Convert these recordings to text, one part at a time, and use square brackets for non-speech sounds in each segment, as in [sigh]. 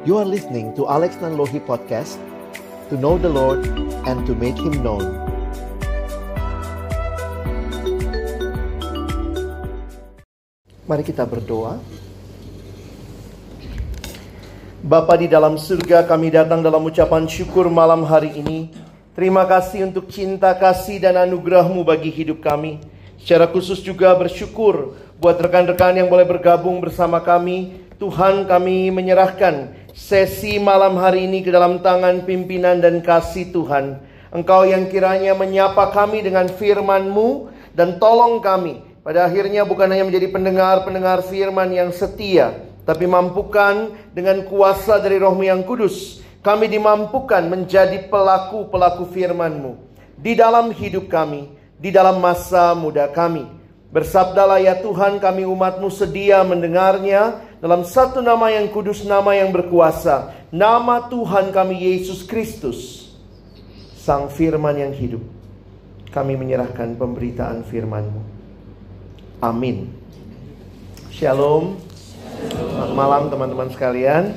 You are listening to Alex Nanlohi Podcast To know the Lord and to make Him known. Mari kita berdoa. Bapa di dalam surga kami datang dalam ucapan syukur malam hari ini. Terima kasih untuk cinta kasih dan anugerahmu bagi hidup kami. Secara khusus juga bersyukur buat rekan-rekan yang boleh bergabung bersama kami. Tuhan kami menyerahkan sesi malam hari ini ke dalam tangan pimpinan dan kasih Tuhan. Engkau yang kiranya menyapa kami dengan firman-Mu dan tolong kami. Pada akhirnya bukan hanya menjadi pendengar-pendengar firman yang setia. Tapi mampukan dengan kuasa dari rohmu yang kudus. Kami dimampukan menjadi pelaku-pelaku firman-Mu. Di dalam hidup kami di dalam masa muda kami. Bersabdalah ya Tuhan kami umatmu sedia mendengarnya dalam satu nama yang kudus, nama yang berkuasa. Nama Tuhan kami Yesus Kristus, Sang Firman yang hidup. Kami menyerahkan pemberitaan firman-Mu. Amin. Shalom. Selamat malam teman-teman sekalian.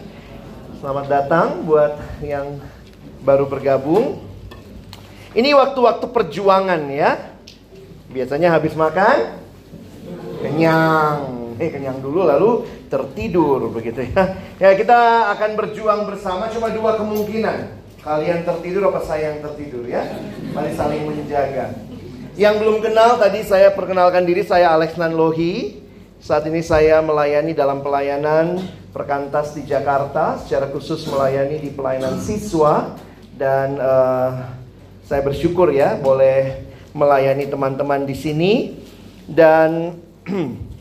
Selamat datang buat yang baru bergabung. Ini waktu-waktu perjuangan ya. Biasanya habis makan kenyang. Eh kenyang dulu lalu tertidur begitu ya. Ya kita akan berjuang bersama cuma dua kemungkinan. Kalian tertidur apa saya yang tertidur ya? Mari saling menjaga. Yang belum kenal tadi saya perkenalkan diri saya Alex Nanlohi. Saat ini saya melayani dalam pelayanan perkantas di Jakarta, secara khusus melayani di pelayanan siswa dan uh, saya bersyukur ya boleh melayani teman-teman di sini dan [clears throat]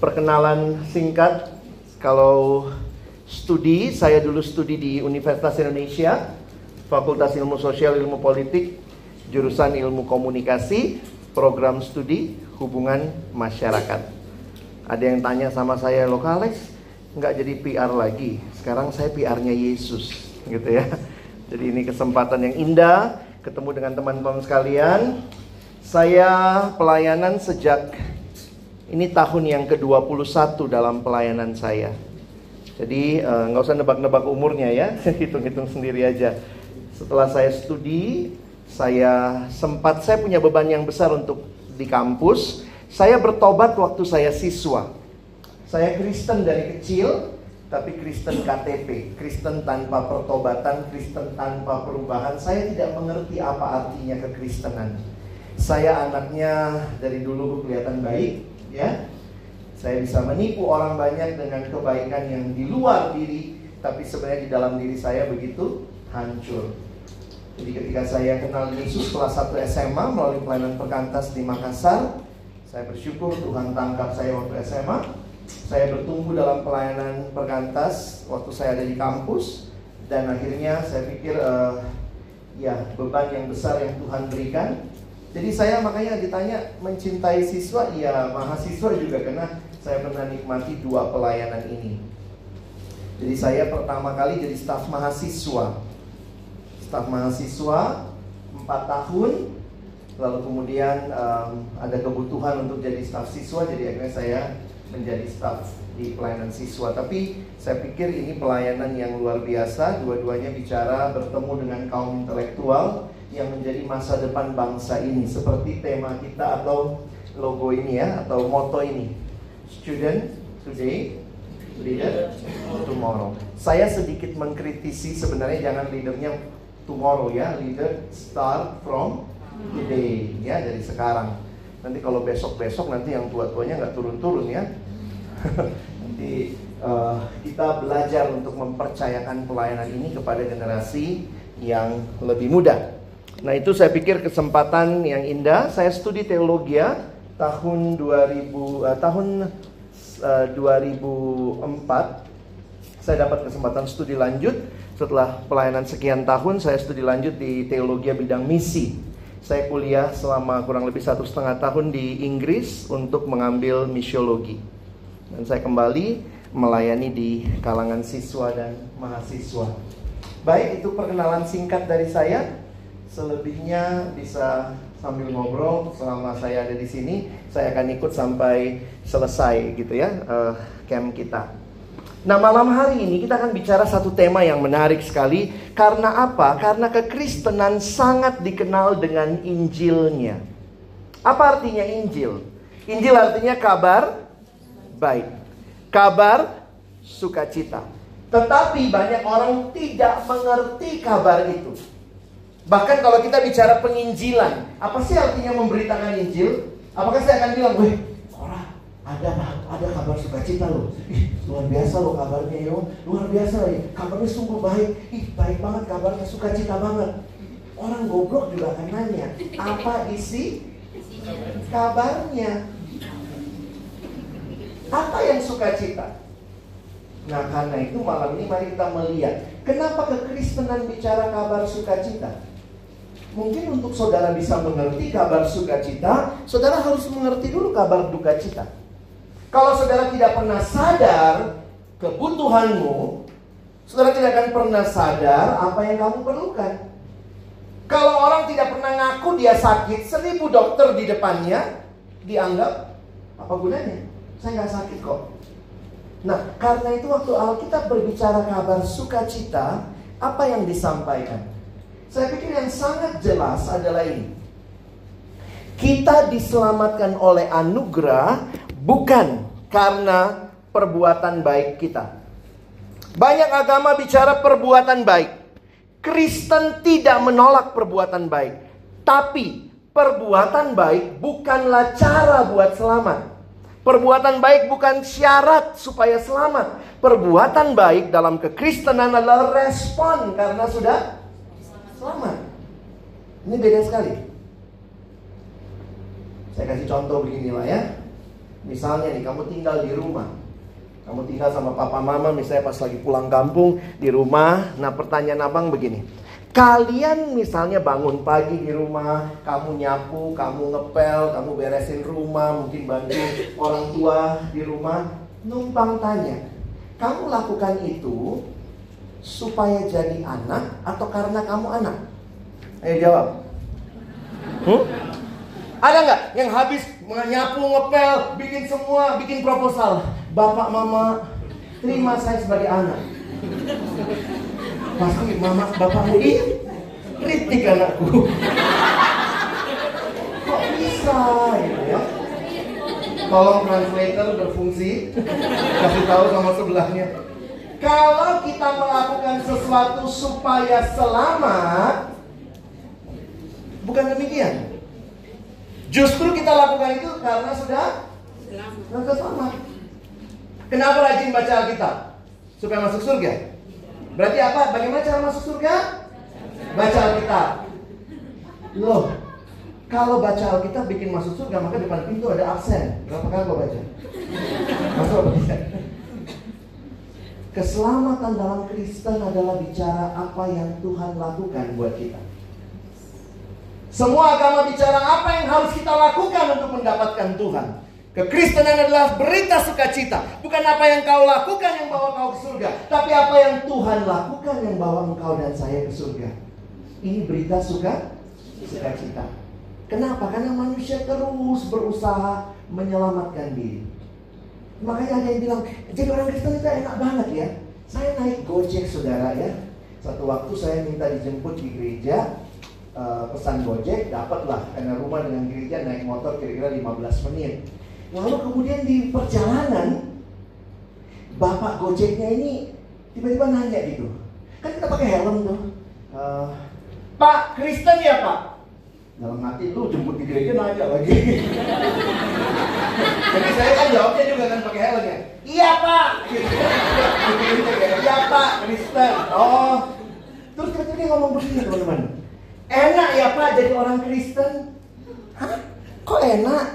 perkenalan singkat. Kalau studi saya dulu studi di Universitas Indonesia Fakultas Ilmu Sosial Ilmu Politik jurusan Ilmu Komunikasi program studi hubungan masyarakat. Ada yang tanya sama saya lo Alex nggak jadi PR lagi? Sekarang saya PR-nya Yesus gitu ya. Jadi ini kesempatan yang indah ketemu dengan teman-teman sekalian. Saya pelayanan sejak ini tahun yang ke-21 dalam pelayanan saya. Jadi eh, nggak uh, usah nebak-nebak umurnya ya, [laughs] hitung-hitung sendiri aja. Setelah saya studi, saya sempat saya punya beban yang besar untuk di kampus. Saya bertobat waktu saya siswa. Saya Kristen dari kecil, tapi Kristen KTP, Kristen tanpa pertobatan, Kristen tanpa perubahan. Saya tidak mengerti apa artinya kekristenan. Saya anaknya dari dulu kelihatan baik, ya. Saya bisa menipu orang banyak dengan kebaikan yang di luar diri, tapi sebenarnya di dalam diri saya begitu hancur. Jadi ketika saya kenal Yesus kelas 1 SMA melalui pelayanan perkantas di Makassar, saya bersyukur Tuhan tangkap saya waktu SMA saya bertumbuh dalam pelayanan perkantas waktu saya ada di kampus dan akhirnya saya pikir uh, ya beban yang besar yang Tuhan berikan. Jadi saya makanya ditanya mencintai siswa, ya mahasiswa juga karena saya pernah nikmati dua pelayanan ini. Jadi saya pertama kali jadi staf mahasiswa, staf mahasiswa empat tahun, lalu kemudian um, ada kebutuhan untuk jadi staf siswa, jadi akhirnya saya menjadi staff di pelayanan siswa. Tapi saya pikir ini pelayanan yang luar biasa. Dua-duanya bicara bertemu dengan kaum intelektual yang menjadi masa depan bangsa ini. Seperti tema kita atau logo ini ya, atau moto ini. Student today, leader tomorrow. Saya sedikit mengkritisi sebenarnya jangan leadernya tomorrow ya, leader start from today ya dari sekarang nanti kalau besok-besok nanti yang tua-tuanya nggak turun-turun ya. [laughs] nanti uh, kita belajar untuk mempercayakan pelayanan ini kepada generasi yang lebih muda. Nah itu saya pikir kesempatan yang indah. Saya studi teologi ya tahun 2000 uh, tahun uh, 2004 saya dapat kesempatan studi lanjut setelah pelayanan sekian tahun saya studi lanjut di teologi bidang misi saya kuliah selama kurang lebih satu setengah tahun di Inggris untuk mengambil misiologi. Dan saya kembali melayani di kalangan siswa dan mahasiswa. Baik, itu perkenalan singkat dari saya. Selebihnya bisa sambil ngobrol selama saya ada di sini. Saya akan ikut sampai selesai gitu ya uh, camp kita. Nah malam hari ini kita akan bicara satu tema yang menarik sekali Karena apa? Karena kekristenan sangat dikenal dengan Injilnya Apa artinya Injil? Injil artinya kabar baik Kabar sukacita Tetapi banyak orang tidak mengerti kabar itu Bahkan kalau kita bicara penginjilan Apa sih artinya memberitakan Injil? Apakah saya akan bilang, weh ada ada kabar sukacita loh. Ih, luar biasa loh kabarnya yo. Luar biasa ya. Kabarnya sungguh baik. Ih, baik banget kabarnya sukacita banget. Orang goblok juga akan nanya, apa isi kabarnya? Apa yang sukacita? Nah karena itu malam ini mari kita melihat Kenapa kekristenan bicara kabar sukacita Mungkin untuk saudara bisa mengerti kabar sukacita Saudara harus mengerti dulu kabar duka cita kalau saudara tidak pernah sadar kebutuhanmu, saudara tidak akan pernah sadar apa yang kamu perlukan. Kalau orang tidak pernah ngaku dia sakit, seribu dokter di depannya dianggap apa gunanya? Saya nggak sakit kok. Nah, karena itu waktu Alkitab berbicara kabar sukacita, apa yang disampaikan? Saya pikir yang sangat jelas adalah ini. Kita diselamatkan oleh anugerah bukan karena perbuatan baik kita. Banyak agama bicara perbuatan baik. Kristen tidak menolak perbuatan baik, tapi perbuatan baik bukanlah cara buat selamat. Perbuatan baik bukan syarat supaya selamat. Perbuatan baik dalam kekristenan adalah respon karena sudah selamat. Ini beda sekali. Saya kasih contoh beginilah ya. Misalnya nih kamu tinggal di rumah Kamu tinggal sama papa mama misalnya pas lagi pulang kampung di rumah Nah pertanyaan abang begini Kalian misalnya bangun pagi di rumah Kamu nyapu, kamu ngepel, kamu beresin rumah Mungkin bantu orang tua di rumah Numpang tanya Kamu lakukan itu supaya jadi anak atau karena kamu anak? Ayo jawab. Hmm? Ada nggak yang habis nyapu, ngepel, bikin semua, bikin proposal. Bapak, mama, terima saya sebagai anak. Pasti mama, bapak, iya, kritik anakku. Kok bisa gitu ya? Tolong translator berfungsi, kasih tahu sama sebelahnya. Kalau kita melakukan sesuatu supaya selamat, bukan demikian. Justru kita lakukan itu karena sudah sudah selamat. Kenapa rajin baca Alkitab? Supaya masuk surga. Berarti apa? Bagaimana cara masuk surga? Baca Alkitab. Loh, kalau baca Alkitab bikin masuk surga, maka depan pintu ada absen. Berapa kali kau baca? Masuk apa tidak? Keselamatan dalam Kristen adalah bicara apa yang Tuhan lakukan buat kita. Semua agama bicara apa yang harus kita lakukan untuk mendapatkan Tuhan. Kekristenan adalah berita sukacita. Bukan apa yang kau lakukan yang bawa kau ke surga. Tapi apa yang Tuhan lakukan yang bawa engkau dan saya ke surga. Ini berita suka sukacita. Kenapa? Karena manusia terus berusaha menyelamatkan diri. Makanya ada yang bilang, jadi orang Kristen itu enak banget ya. Saya naik gojek saudara ya. Satu waktu saya minta dijemput di gereja, uh, pesan Gojek dapatlah karena rumah dengan gereja naik motor kira-kira 15 menit. Lalu kemudian di perjalanan bapak Gojeknya ini tiba-tiba nanya gitu. Kan kita pakai helm tuh. Uh, Pak Kristen ya Pak? Dalam hati lu jemput di gereja nanya lagi. [laughs] Jadi saya kan jawabnya juga kan pakai helm ya. Iya Pak. Iya Pak Kristen. Oh. Terus tiba-tiba dia ngomong begini teman-teman. Enak ya Pak jadi orang Kristen? Hah? Kok enak?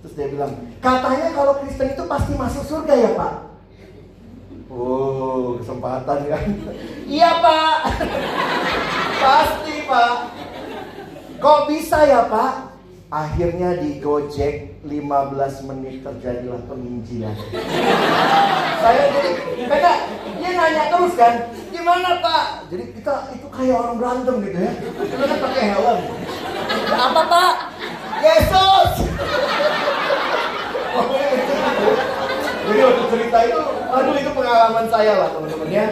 Terus dia bilang, katanya kalau Kristen itu pasti masuk surga ya Pak? Oh, kesempatan kan? iya Pak. pasti Pak. Kok bisa ya Pak? Akhirnya di Gojek 15 menit terjadilah penginjilan. Saya jadi, karena dia nanya terus kan, gimana Pak? Jadi kita itu kayak orang berantem gitu ya. Kita kan pakai helm. Apa Pak? Yesus. Jadi waktu berita itu, aduh itu pengalaman saya lah teman-teman ya.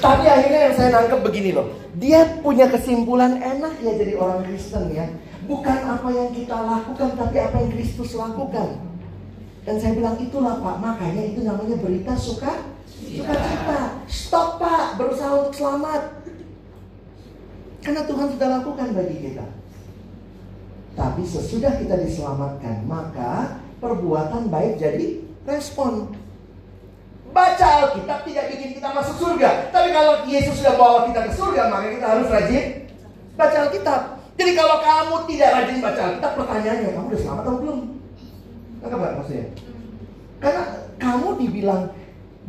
Tapi akhirnya yang saya nangkep begini loh. Dia punya kesimpulan enak ya jadi orang Kristen ya. Bukan apa yang kita lakukan, tapi apa yang Kristus lakukan. Dan saya bilang itulah Pak, makanya itu namanya berita suka suka cita. Stop Pak, berusaha untuk selamat. Karena Tuhan sudah lakukan bagi kita. Tapi sesudah kita diselamatkan, maka perbuatan baik jadi respon. Baca Alkitab tidak bikin kita masuk surga. Tapi kalau Yesus sudah bawa kita ke surga, maka kita harus rajin baca Alkitab. Jadi kalau kamu tidak rajin baca Alkitab, pertanyaannya kamu udah selamat atau belum? Enggak nggak maksudnya? Karena kamu dibilang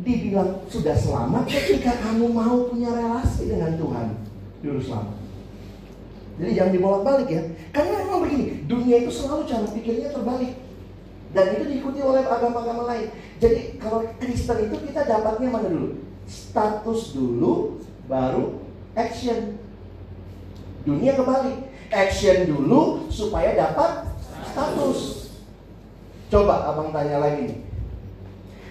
dibilang sudah selamat ketika kamu mau punya relasi dengan Tuhan. Dulu selamat. Jadi jangan dibolak-balik ya. Karena memang begini, dunia itu selalu cara pikirnya terbalik. Dan itu diikuti oleh agama-agama lain. Jadi kalau Kristen itu kita dapatnya mana dulu? Status dulu, baru action. Dunia kembali. Action dulu supaya dapat status. Coba abang tanya lagi nih.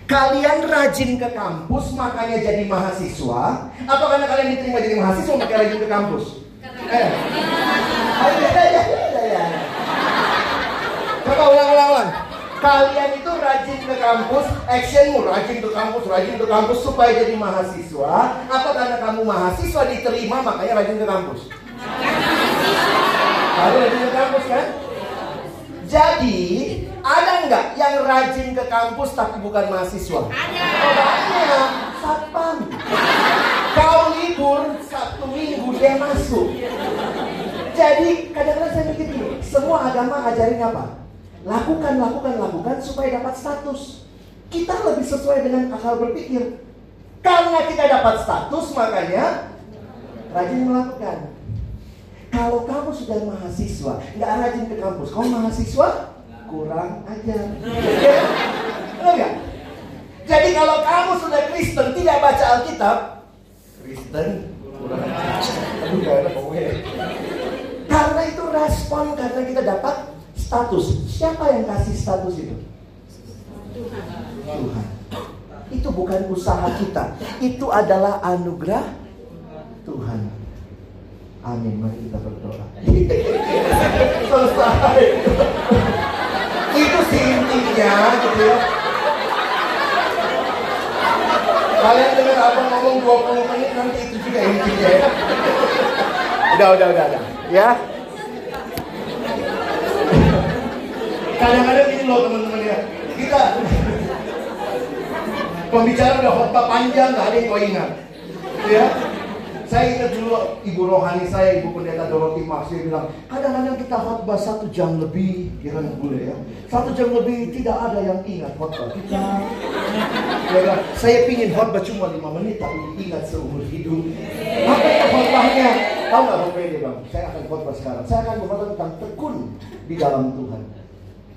Kalian rajin ke kampus makanya jadi mahasiswa Atau karena kalian diterima jadi mahasiswa makanya rajin ke kampus? Eh. Oh, ya, ya, ya, ya. Coba ulang-ulang ulang kalian itu rajin ke kampus, actionmu rajin ke kampus, rajin ke kampus supaya jadi mahasiswa, atau karena kamu mahasiswa diterima makanya rajin ke kampus? Kalian rajin ke kampus kan? Jadi ada nggak yang rajin ke kampus tapi bukan mahasiswa? Ada. Oh, banyak. Satpam. Kau libur satu minggu dia masuk. Jadi kadang-kadang saya mikir semua agama ajarin apa? Lakukan, lakukan, lakukan supaya dapat status. Kita lebih sesuai dengan akal berpikir. Karena kita dapat status, makanya rajin melakukan. Kalau kamu sudah mahasiswa, nggak rajin ke kampus, kamu mahasiswa kurang ajar. Enggak? Jadi kalau kamu sudah Kristen tidak baca Alkitab, Kristen kurang ajar. Karena itu respon karena kita dapat Status. Siapa yang kasih status itu? Tuhan. Itu bukan usaha kita. Itu adalah anugerah Tuhan. Amin. Mari kita berdoa. Selesai. itu sih intinya gitu ya. Kalian dengar apa ngomong 20 menit nanti itu juga intinya ya. Udah, udah, udah, udah. Ya. Kadang-kadang ini loh teman-teman ya. Kita pembicara udah khotbah panjang nggak ada yang kau ingat. Ya. Saya ingat dulu ibu rohani saya, ibu pendeta Dorothy Max, dia bilang, kadang-kadang kita khotbah satu jam lebih, kira boleh ya. Satu jam lebih tidak ada yang ingat khotbah kita. Ya, saya pingin khotbah cuma lima menit, tapi ingat seumur hidup. Apa itu khotbahnya? Tahu nggak khotbah ini bang? Saya akan khotbah sekarang. Saya akan berkhotbah tentang tekun di dalam Tuhan.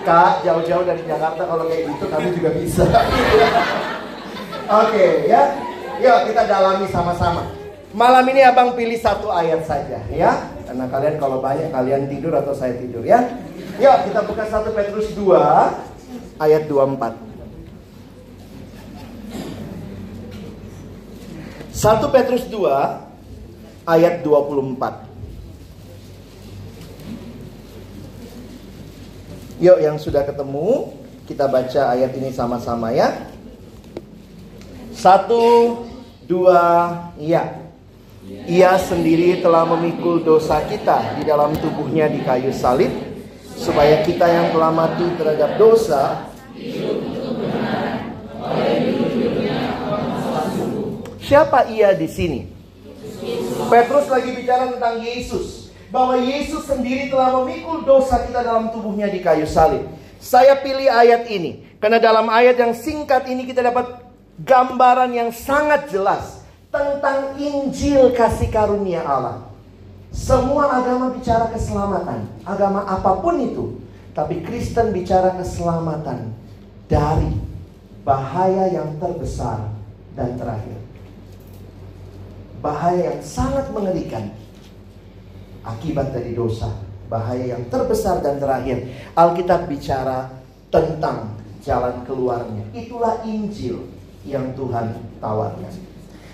Kak, jauh-jauh dari Jakarta kalau kayak gitu kami juga bisa. [laughs] Oke ya. Yuk kita dalami sama-sama. Malam ini abang pilih satu ayat saja ya. Karena kalian kalau banyak kalian tidur atau saya tidur ya. Yuk kita buka 1 Petrus 2 ayat 24. 1 Petrus 2 ayat 24. Yuk yang sudah ketemu, kita baca ayat ini sama-sama ya. Satu, dua, iya. Ia sendiri telah memikul dosa kita di dalam tubuhnya di kayu salib, supaya kita yang telah mati terhadap dosa Siapa ia di sini? Petrus lagi bicara tentang Yesus bahwa Yesus sendiri telah memikul dosa kita dalam tubuhnya di kayu salib. Saya pilih ayat ini karena dalam ayat yang singkat ini kita dapat gambaran yang sangat jelas tentang Injil kasih karunia Allah. Semua agama bicara keselamatan, agama apa pun itu, tapi Kristen bicara keselamatan dari bahaya yang terbesar dan terakhir. Bahaya yang sangat mengerikan akibat dari dosa. Bahaya yang terbesar dan terakhir. Alkitab bicara tentang jalan keluarnya. Itulah Injil yang Tuhan tawarkan.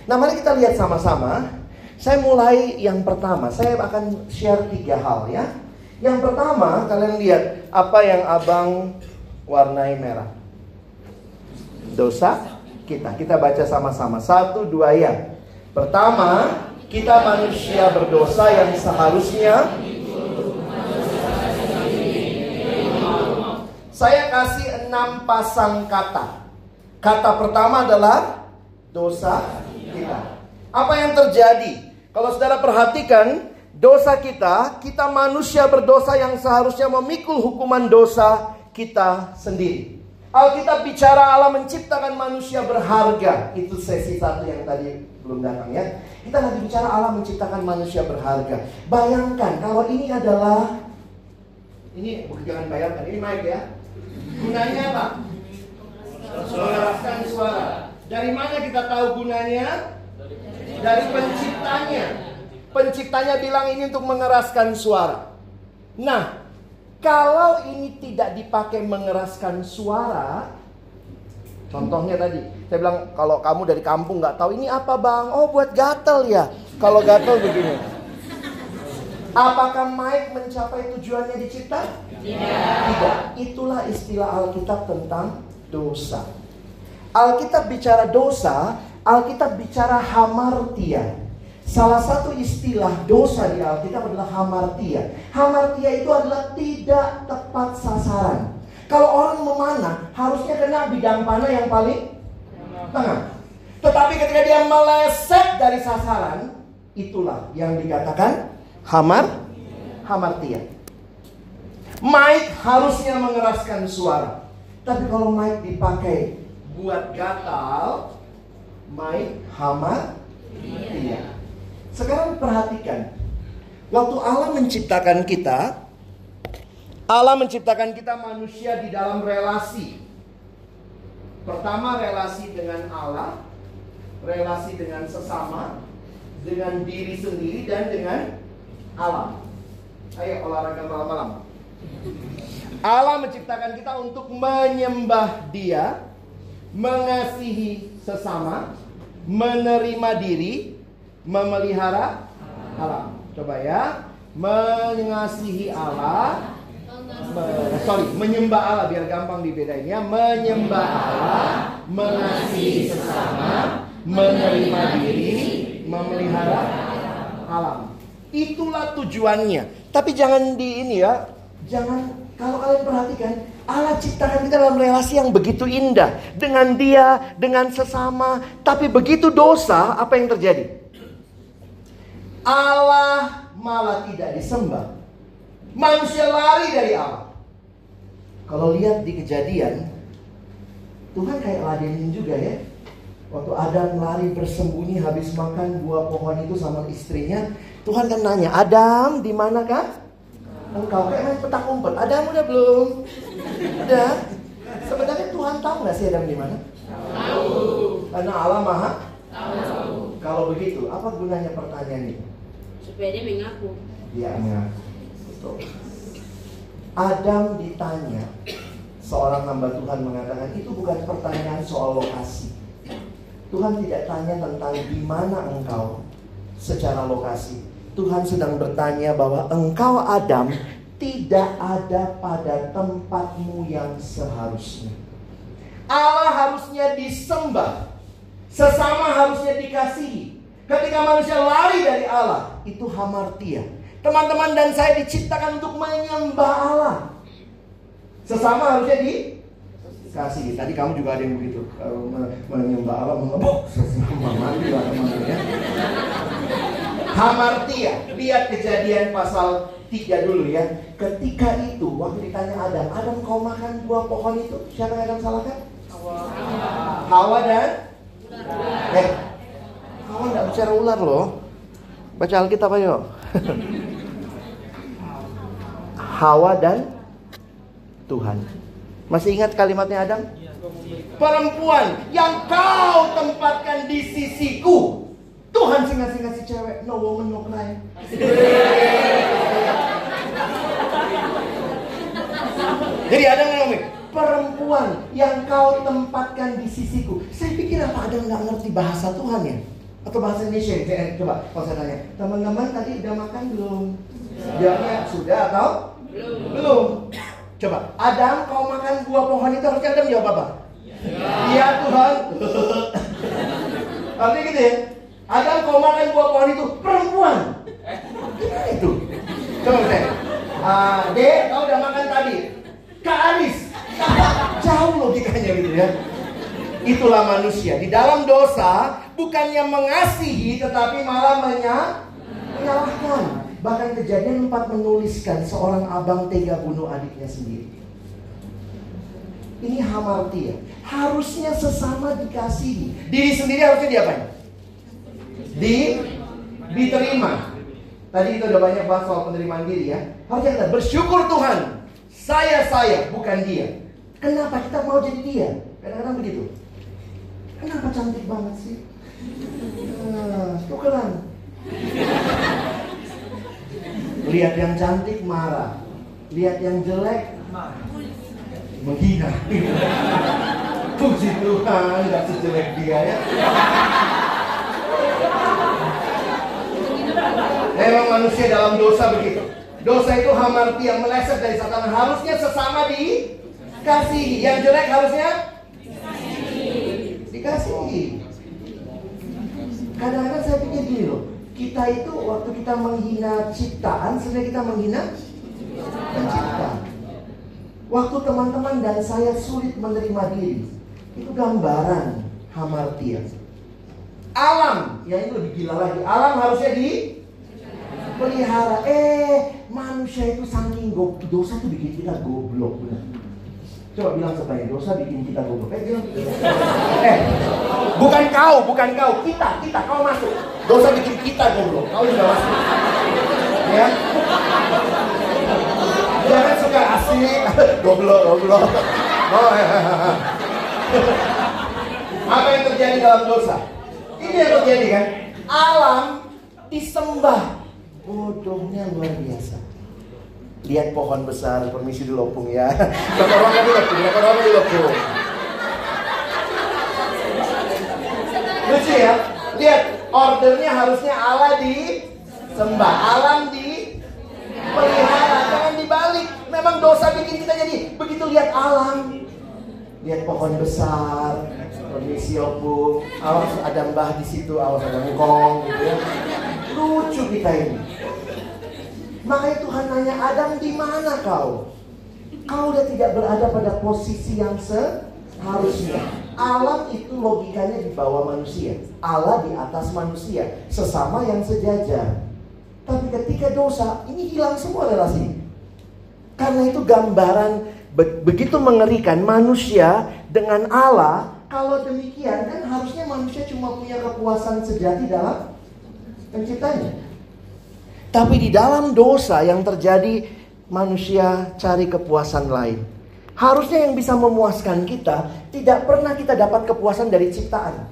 Nah mari kita lihat sama-sama. Saya mulai yang pertama. Saya akan share tiga hal ya. Yang pertama kalian lihat apa yang abang warnai merah. Dosa kita. Kita baca sama-sama. Satu dua ya. Pertama, kita manusia berdosa yang seharusnya Saya kasih enam pasang kata. Kata pertama adalah dosa kita. Apa yang terjadi? Kalau saudara perhatikan, dosa kita, kita manusia berdosa yang seharusnya memikul hukuman dosa kita sendiri. Alkitab bicara Allah menciptakan manusia berharga. Itu sesi satu yang tadi belum datang ya. Kita lagi bicara Allah menciptakan manusia berharga. Bayangkan kalau ini adalah ini jangan bayangkan ini mic ya. Gunanya apa? Mengeraskan suara. Dari mana kita tahu gunanya? Dari penciptanya. Penciptanya bilang ini untuk mengeraskan suara. Nah, kalau ini tidak dipakai mengeraskan suara, contohnya tadi, saya bilang kalau kamu dari kampung nggak tahu ini apa bang? Oh buat gatel ya. Kalau gatel begini. Apakah Mike mencapai tujuannya dicipta? Tidak. Tidak. Itulah istilah Alkitab tentang dosa. Alkitab bicara dosa, Alkitab bicara hamartia. Salah satu istilah dosa di Alkitab adalah hamartia. Hamartia itu adalah tidak tepat sasaran. Kalau orang memanah, harusnya kena bidang panah yang paling tengah. Tetapi ketika dia meleset dari sasaran, itulah yang dikatakan Hamar, hamartia. Mike harusnya mengeraskan suara. Tapi kalau Mike dipakai buat gatal, Mike hamar, iya. Sekarang perhatikan. Waktu Allah menciptakan kita, Allah menciptakan kita manusia di dalam relasi. Pertama relasi dengan Allah, relasi dengan sesama, dengan diri sendiri dan dengan alam. Ayo olahraga malam-malam. Allah menciptakan kita untuk menyembah Dia, mengasihi sesama, menerima diri, memelihara alam. Coba ya, mengasihi Allah, me, sorry, menyembah Allah biar gampang dibedain ya, menyembah Allah, mengasihi sesama, menerima diri, memelihara alam. Itulah tujuannya. Tapi jangan di ini ya, jangan kalau kalian perhatikan, Allah ciptakan kita dalam relasi yang begitu indah dengan dia, dengan sesama. Tapi begitu dosa, apa yang terjadi? Allah malah tidak disembah. Manusia lari dari Allah. Kalau lihat di kejadian, Tuhan kayak ladenin juga ya. Waktu Adam lari bersembunyi habis makan buah pohon itu sama istrinya, Tuhan kan nanya, Adam di mana kah? Engkau kayak main petak umpet. Adam udah belum? Udah. Sebenarnya Tuhan tahu nggak sih Adam di mana? Tahu. Karena Allah maha tahu. Kalau begitu, apa gunanya pertanyaan ini? Supaya dia mengaku. Dia mengaku. Adam ditanya, seorang hamba Tuhan mengatakan itu bukan pertanyaan soal lokasi. Tuhan tidak tanya tentang di mana engkau secara lokasi. Tuhan sedang bertanya bahwa engkau Adam tidak ada pada tempatmu yang seharusnya. Allah harusnya disembah. Sesama harusnya dikasihi. Ketika manusia lari dari Allah, itu hamartia. Teman-teman dan saya diciptakan untuk menyembah Allah. Sesama harusnya di kasih. Tadi kamu juga ada yang begitu. Kalau menyembah Allah mengebuk sesama mati lah teman-teman ya. Hamartia, lihat kejadian pasal 3 dulu ya. Ketika itu waktu ditanya Adam, Adam kau makan buah pohon itu? Siapa yang Adam salahkan? Hawa. Hawa dan Eh, kawan nggak bicara ular loh. Baca Alkitab ayo. [laughs] Hawa dan Tuhan. Masih ingat kalimatnya Adam? Perempuan yang kau tempatkan di sisiku. Tuhan sih ngasih-ngasih cewek. No woman, no cry. [laughs] Jadi ada ngomong, perempuan yang kau tempatkan di sisiku. Saya pikir apa ada nggak ngerti bahasa Tuhan ya? Atau bahasa Indonesia? Saya, coba kalau saya tanya, teman-teman tadi udah makan belum? Jawabnya sudah atau belum? Belum. Coba, Adam kau makan buah pohon itu harusnya Adam jawab apa? Iya Tuhan. [laughs] Artinya gitu ya. Adam kau makan buah pohon itu perempuan. Gimana itu? Coba saya. Uh, kau udah makan tadi. Kak Aris. [laughs] Jauh logikanya gitu ya. Itulah manusia. Di dalam dosa bukannya mengasihi tetapi malah menyalahkan. Bahkan kejadian empat menuliskan seorang abang tega bunuh adiknya sendiri. Ini hamartia. Harusnya sesama dikasihi. Diri sendiri harusnya diapain? Di diterima. Tadi kita udah banyak bahas soal penerimaan diri ya. Harusnya kita bersyukur Tuhan. Saya saya, bukan dia. Kenapa kita mau jadi dia? Kadang-kadang begitu. Kenapa cantik banget sih? Nah, tukeran. Lihat yang cantik marah. Lihat yang jelek menghina. [laughs] Puji Tuhan, nggak sejelek dia ya. Memang manusia dalam dosa begitu. Dosa itu hamarti yang meleset dari satan. Harusnya sesama dikasihi. Yang jelek harusnya dikasihi. Kadang-kadang saya pikir gini loh. Kita itu waktu kita menghina ciptaan, sebenarnya kita menghina pencipta. Waktu teman-teman dan saya sulit menerima diri, itu gambaran hamartia. Alam, ya itu lebih gila lagi. Alam harusnya di pelihara. Eh, manusia itu saking. Dosa itu bikin kita goblok. Benar. Coba bilang sebaya dosa bikin kita goblok. Eh, bilang. eh, bukan kau, bukan kau. Kita, kita, kau masuk. Dosa bikin kita goblok. Kau juga masuk. Ya. Jangan suka asik. [laughs] goblok, goblok. Oh, ya. Apa yang terjadi dalam dosa? Ini yang terjadi kan? Alam disembah. Bodohnya luar biasa. Lihat pohon besar, permisi dulu opung ya. [laughs] Berapa orang dulu opung, berapa orang dulu opung. Lucu ya? Lihat, ordernya harusnya Allah disembah, alam di pelihara, jangan dibalik. Memang dosa bikin kita jadi begitu lihat alam, lihat pohon besar, permisi opung, awas ada mbah di situ, awas ada ngkong gitu ya. Lucu kita ini. Makanya Tuhan nanya Adam di mana kau? Kau udah tidak berada pada posisi yang seharusnya. Alam itu logikanya di bawah manusia. Allah di atas manusia. Sesama yang sejajar. Tapi ketika dosa, ini hilang semua relasi. Karena itu gambaran begitu mengerikan manusia dengan Allah. Kalau demikian kan harusnya manusia cuma punya kepuasan sejati dalam penciptanya. Tapi di dalam dosa yang terjadi manusia cari kepuasan lain. Harusnya yang bisa memuaskan kita tidak pernah kita dapat kepuasan dari ciptaan.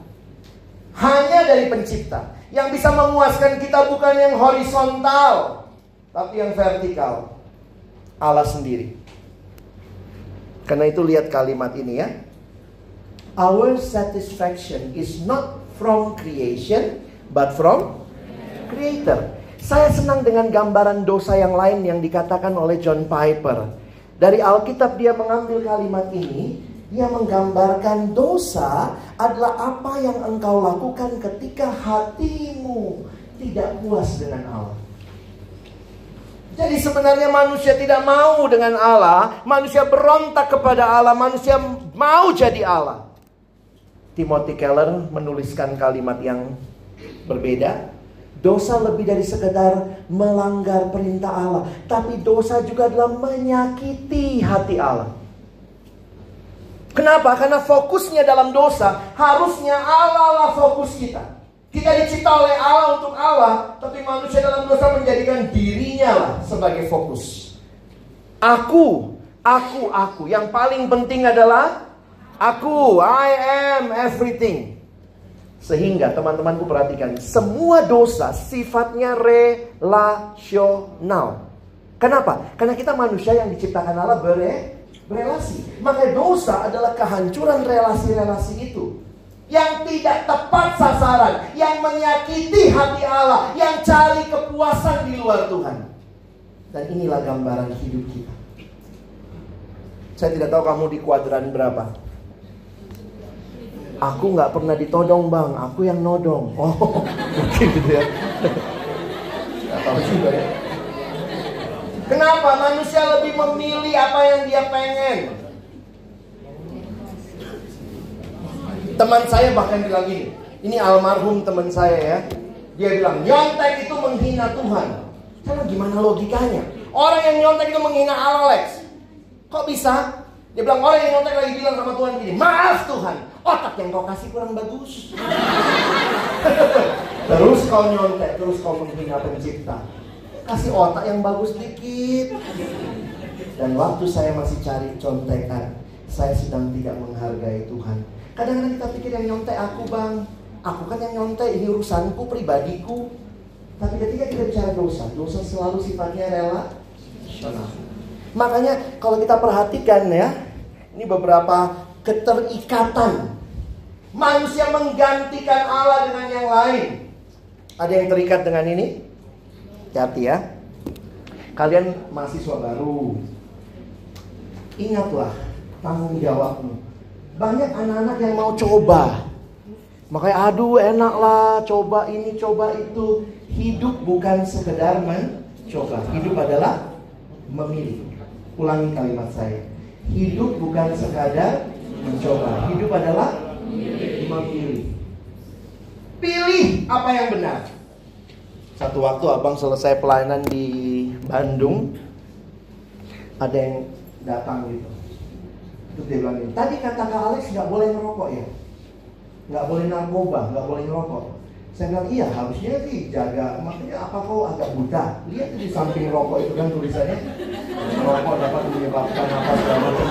Hanya dari pencipta. Yang bisa memuaskan kita bukan yang horizontal, tapi yang vertikal. Allah sendiri. Karena itu lihat kalimat ini ya. Our satisfaction is not from creation, but from creator. Saya senang dengan gambaran dosa yang lain yang dikatakan oleh John Piper. Dari Alkitab dia mengambil kalimat ini, dia menggambarkan dosa adalah apa yang engkau lakukan ketika hatimu tidak puas dengan Allah. Jadi sebenarnya manusia tidak mau dengan Allah, manusia berontak kepada Allah, manusia mau jadi Allah. Timothy Keller menuliskan kalimat yang berbeda. Dosa lebih dari sekedar melanggar perintah Allah, tapi dosa juga adalah menyakiti hati Allah. Kenapa? Karena fokusnya dalam dosa harusnya Allah lah fokus kita. Kita dicipta oleh Allah untuk Allah, tapi manusia dalam dosa menjadikan dirinya lah sebagai fokus. Aku, aku, aku. Yang paling penting adalah aku. I am everything. Sehingga teman-temanku perhatikan, semua dosa sifatnya relasional. Kenapa? Karena kita manusia yang diciptakan Allah bere, berelasi. Maka dosa adalah kehancuran relasi-relasi itu yang tidak tepat sasaran, yang menyakiti hati Allah, yang cari kepuasan di luar Tuhan. Dan inilah gambaran hidup kita. Saya tidak tahu kamu di kuadran berapa. Aku nggak pernah ditodong bang, aku yang nodong. Oh, [laughs] mungkin gitu ya. Juga ya. Kenapa manusia lebih memilih apa yang dia pengen? Teman saya bahkan bilang gini, ini almarhum teman saya ya. Dia bilang, nyontek itu menghina Tuhan. Karena gimana logikanya? Orang yang nyontek itu menghina Alex. Kok bisa? Dia bilang, orang yang nyontek lagi bilang sama Tuhan gini, maaf Tuhan, otak yang kau kasih kurang bagus. [laughs] terus kau nyontek, terus kau menghina pencipta. Kasih otak yang bagus dikit. Dan waktu saya masih cari contekan, saya sedang tidak menghargai Tuhan Kadang-kadang kita pikir yang nyontek aku bang Aku kan yang nyontek, ini urusanku, pribadiku Tapi ketika kita bicara dosa Dosa selalu sifatnya rela Makanya kalau kita perhatikan ya Ini beberapa keterikatan Manusia menggantikan Allah dengan yang lain Ada yang terikat dengan ini? Hati-hati ya Kalian mahasiswa baru Ingatlah tanggung jawabmu banyak anak-anak yang mau coba. Makanya aduh enak lah coba ini coba itu. Hidup bukan sekedar mencoba. Hidup adalah memilih. Ulangi kalimat saya. Hidup bukan sekadar mencoba. Hidup adalah memilih. Pilih apa yang benar. Satu waktu abang selesai pelayanan di Bandung, ada yang datang gitu. Terus dia bilang tadi kata Kak Alex nggak boleh ngerokok ya? Nggak boleh narkoba, nggak boleh ngerokok. Saya bilang, iya harusnya sih jaga. Makanya apa kau agak buta? Lihat di samping rokok itu kan tulisannya. Rokok dapat menyebabkan apa segala macam.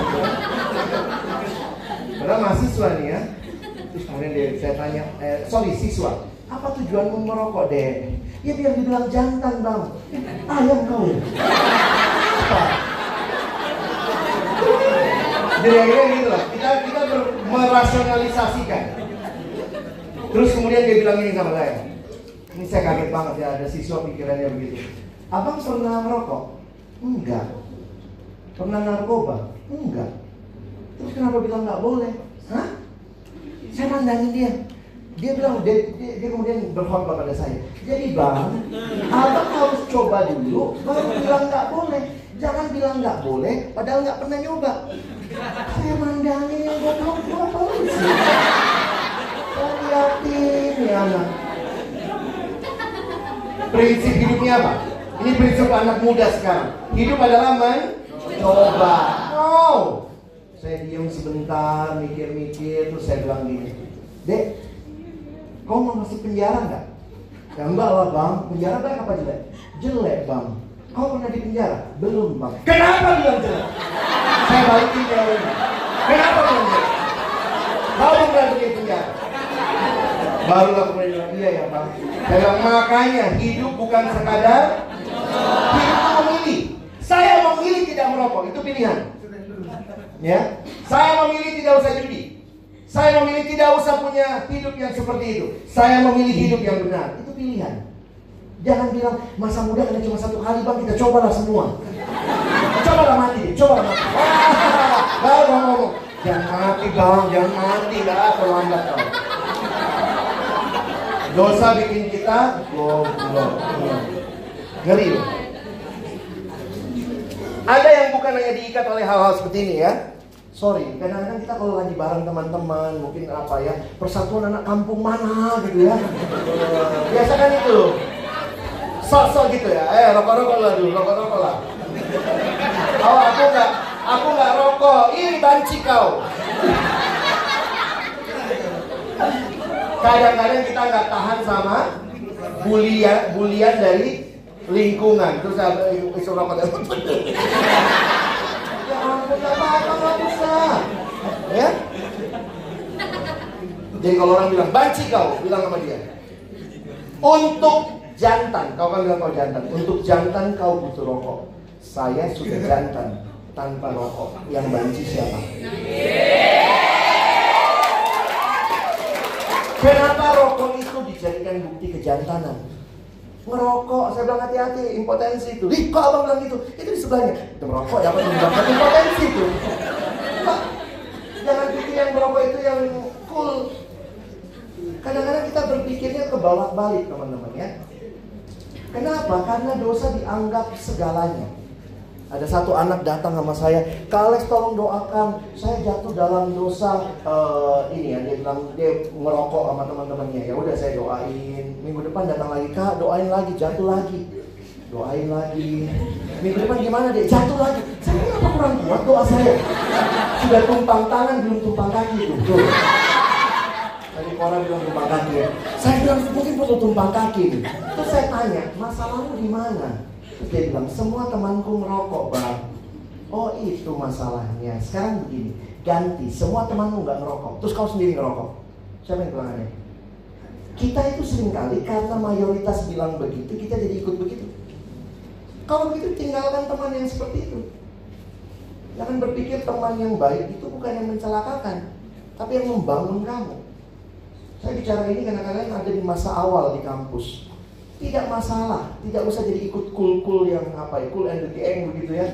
Karena mahasiswa nih ya. Terus kemudian dia, saya tanya, eh, sorry siswa, apa tujuanmu merokok deh? Ya biar dibilang jantan bang. Ayam kau ya. Jadi akhirnya gitu lah. Kita kita merasionalisasikan. Terus kemudian dia bilang ini sama saya. Ini saya kaget banget ya ada siswa pikirannya begitu. Abang pernah merokok? Enggak. Pernah narkoba? Enggak. Terus kenapa bilang nggak boleh? Hah? Saya mandangin dia. Dia bilang, dia, dia, dia kemudian berkhotbah pada saya. Jadi bang, abang harus coba dulu, baru bilang nggak boleh. Jangan bilang nggak boleh, padahal nggak pernah nyoba. Saya mandangin yang goblok apa sih? Liatin ya anak. Prinsip hidupnya apa? Ini prinsip anak muda sekarang. Hidup adalah mencoba. Oh, saya diam sebentar, mikir-mikir, terus saya bilang gini, Dek, kau mau masuk penjara nggak? Ya enggak lah bang, penjara baik apa jelek? Jelek bang. Kau pernah di penjara? Belum bang. Kenapa bilang jelek? Saya balikin jawabannya. Kenapa bilang jelek? Kau pernah di? Barulah kemudian bilang, iya ya bang. Saya makanya hidup bukan sekadar hidup memilih. Saya memilih tidak merokok, itu pilihan. Ya, saya memilih tidak usah judi. Saya memilih tidak usah punya hidup yang seperti itu. Saya memilih hidup yang benar. Itu pilihan. Jangan bilang masa muda karena cuma satu kali bang kita cobalah semua. Cobalah mati, cobalah mati. Baru ngomong, jangan mati bang, jangan mati dah terlambat kau. Dosa bikin kita goblok. Ngeri. Ada yang bukan hanya diikat oleh hal-hal seperti ini ya. Sorry, kadang-kadang kita kalau lagi bareng teman-teman, mungkin apa ya, persatuan anak kampung mana gitu ya. Biasa kan itu sok-sok gitu ya. Eh, rokok-rokok lah dulu, rokok-rokok lah. Oh, aku nggak, aku nggak rokok. Ini banci kau. Kadang-kadang kita nggak tahan sama bulian, bulian dari lingkungan. Terus ada isu rokok [laughs] Ya ampun, apa-apa nggak bisa. Ya? Jadi kalau orang bilang, banci kau, bilang sama dia. Untuk jantan, kau kan bilang kau jantan. Untuk jantan kau butuh rokok. Saya sudah jantan tanpa rokok. Yang banci siapa? Kenapa rokok itu dijadikan bukti kejantanan? Ngerokok, saya bilang hati-hati, impotensi itu. Ih, kok abang bilang gitu? Itu di sebelahnya. Itu merokok ya, apa menyebabkan impotensi itu? jangan pikir yang merokok itu yang cool. Kadang-kadang kita berpikirnya ke bawah balik teman-teman ya. Kenapa? Karena dosa dianggap segalanya. Ada satu anak datang sama saya, Kak Alex tolong doakan, saya jatuh dalam dosa uh, ini ya, dia bilang dia merokok sama teman-temannya. Ya udah saya doain. Minggu depan datang lagi, Kak doain lagi, jatuh lagi. Doain lagi. Minggu depan gimana deh? Jatuh lagi. Saya apa kurang kuat doa saya? Sudah tumpang tangan belum tumpang kaki itu. Tuh. Tadi orang bilang tumpang kaki ya. Saya bilang mungkin perlu tumpang kaki. Terus saya tanya, masalahmu di mana? Dia bilang, semua temanku merokok bang. Oh itu masalahnya. Sekarang begini, ganti. Semua temanmu nggak ngerokok. Terus kau sendiri ngerokok. Siapa yang bilang aneh? Kita itu sering kali karena mayoritas bilang begitu, kita jadi ikut begitu. Kalau begitu tinggalkan teman yang seperti itu. Jangan berpikir teman yang baik itu bukan yang mencelakakan, tapi yang membangun kamu. Saya bicara ini karena kalian ada di masa awal di kampus. Tidak masalah, tidak usah jadi ikut cool-cool yang apa ya, cool and the begitu ya.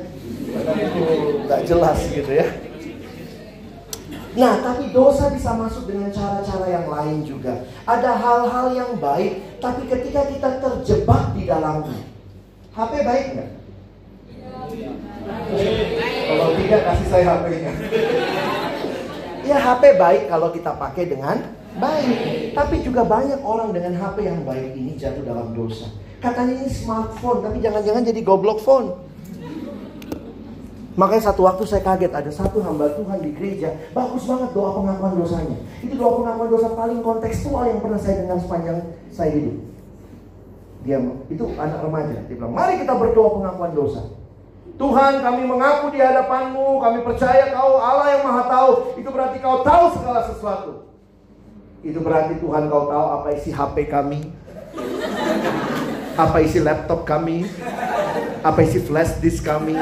Nggak jelas gitu ya. Nah, tapi dosa bisa masuk dengan cara-cara yang lain juga. Ada hal-hal yang baik, tapi ketika kita terjebak di dalamnya, HP baik nggak? Kalau tidak kasih saya HP-nya. ya HP baik kalau kita pakai dengan baik. Tapi juga banyak orang dengan HP yang baik ini jatuh dalam dosa. Katanya ini smartphone, tapi jangan-jangan jadi goblok phone. Makanya satu waktu saya kaget ada satu hamba Tuhan di gereja bagus banget doa pengakuan dosanya. Itu doa pengakuan dosa paling kontekstual yang pernah saya dengar sepanjang saya hidup. Dia itu anak remaja. Dia bilang, mari kita berdoa pengakuan dosa. Tuhan kami mengaku di hadapanmu, kami percaya kau Allah yang maha tahu. Itu berarti kau tahu segala sesuatu. Itu berarti Tuhan kau tahu apa isi HP kami. Apa isi laptop kami. Apa isi flash disk kami.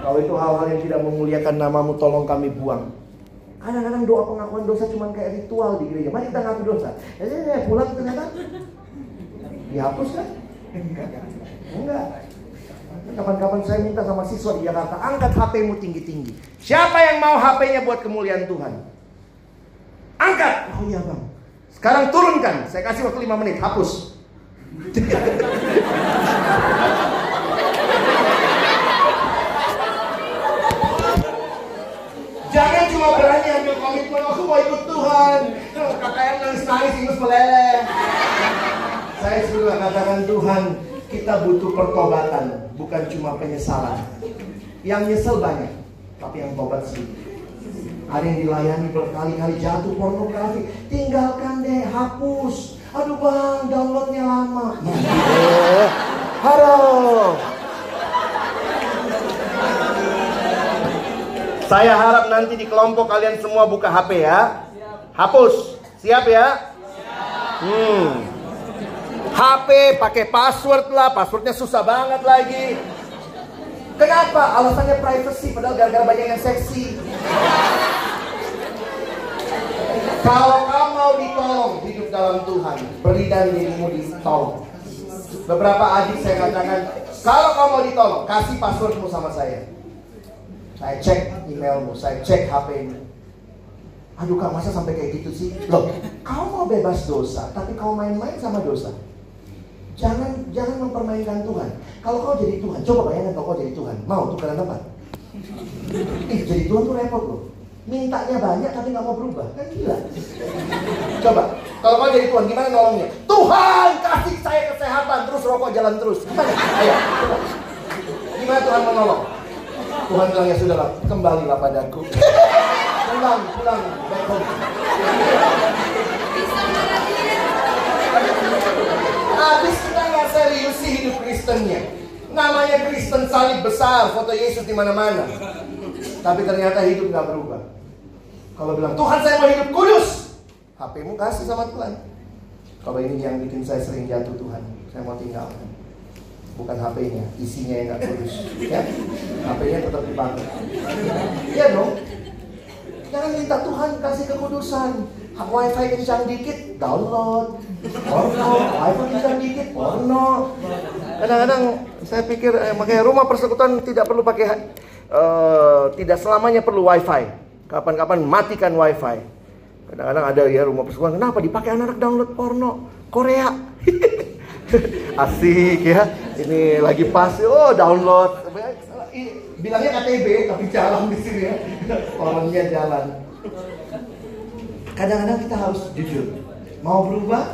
Kalau itu hal-hal yang tidak memuliakan namamu tolong kami buang. Kadang-kadang doa pengakuan dosa cuma kayak ritual di gereja. Mari kita ngaku dosa. Eh, pulang ternyata dihapus kan? Enggak. Kapan-kapan saya minta sama siswa di Jakarta, angkat HP-mu tinggi-tinggi. Siapa yang mau HP-nya buat kemuliaan Tuhan? Angkat. Oh iya bang. Sekarang turunkan. Saya kasih waktu 5 menit. Hapus. [laughs] Jangan cuma berani ambil komitmen, aku mau ikut Tuhan. KKM nangis-nangis, ingus meleleh. Saya sudah katakan Tuhan, kita butuh pertobatan, bukan cuma penyesalan. Yang nyesel banyak, tapi yang tobat sedikit. Ada yang dilayani berkali-kali jatuh pornografi, tinggalkan deh, hapus. Aduh bang, downloadnya lama. [laughs] Halo. Saya harap nanti di kelompok kalian semua buka HP ya. Hapus. Siap ya? Hmm. HP pakai password lah, passwordnya susah banget lagi. Kenapa? Alasannya privacy, padahal gara-gara banyak yang seksi. Kalau kamu mau ditolong hidup dalam Tuhan, beri dan dirimu ditolong. Beberapa adik saya katakan, kalau kamu mau ditolong, kasih passwordmu sama saya. Saya cek emailmu, saya cek HP-mu. Aduh kak, masa sampai kayak gitu sih? Loh, kau mau bebas dosa, tapi kau main-main sama dosa. Jangan jangan mempermainkan Tuhan. Kalau kau jadi Tuhan, coba bayangkan kalau kau jadi Tuhan. Mau tukeran tempat? Ih, jadi Tuhan tuh repot loh. Mintanya banyak tapi nggak mau berubah. Kan gila. Coba, kalau kau jadi Tuhan, gimana nolongnya? Tuhan, kasih saya kesehatan, terus rokok jalan terus. Gimana? Ayo, coba. Gimana Tuhan menolong? Tuhan bilang ya sudahlah, kembalilah padaku. pulang, pulang, back home. Habis kita nggak serius sih hidup Kristennya. Namanya Kristen salib besar, foto Yesus di mana-mana. Tapi ternyata hidup nggak berubah. Kalau bilang Tuhan saya mau hidup kudus, HPmu kasih sama Tuhan. Kalau ini yang bikin saya sering jatuh Tuhan, saya mau tinggalkan. Bukan HP-nya, isinya yang nggak kudus. Ya, HP-nya tetap dipakai. Iya dong. Jangan minta Tuhan kasih kekudusan. Wifi kencang dikit, download. Porno, wifi kencang dikit, porno. Kadang-kadang saya pikir, eh, makanya rumah persekutuan tidak perlu pakai, uh, tidak selamanya perlu wifi. Kapan-kapan matikan wifi. Kadang-kadang ada ya rumah persekutuan, kenapa dipakai anak-anak download porno? Korea. [laughs] Asik ya. Ini lagi pas, oh download. Bilangnya KTB tapi jalan di sini ya. Orangnya jalan. Kadang-kadang kita harus jujur. Mau berubah,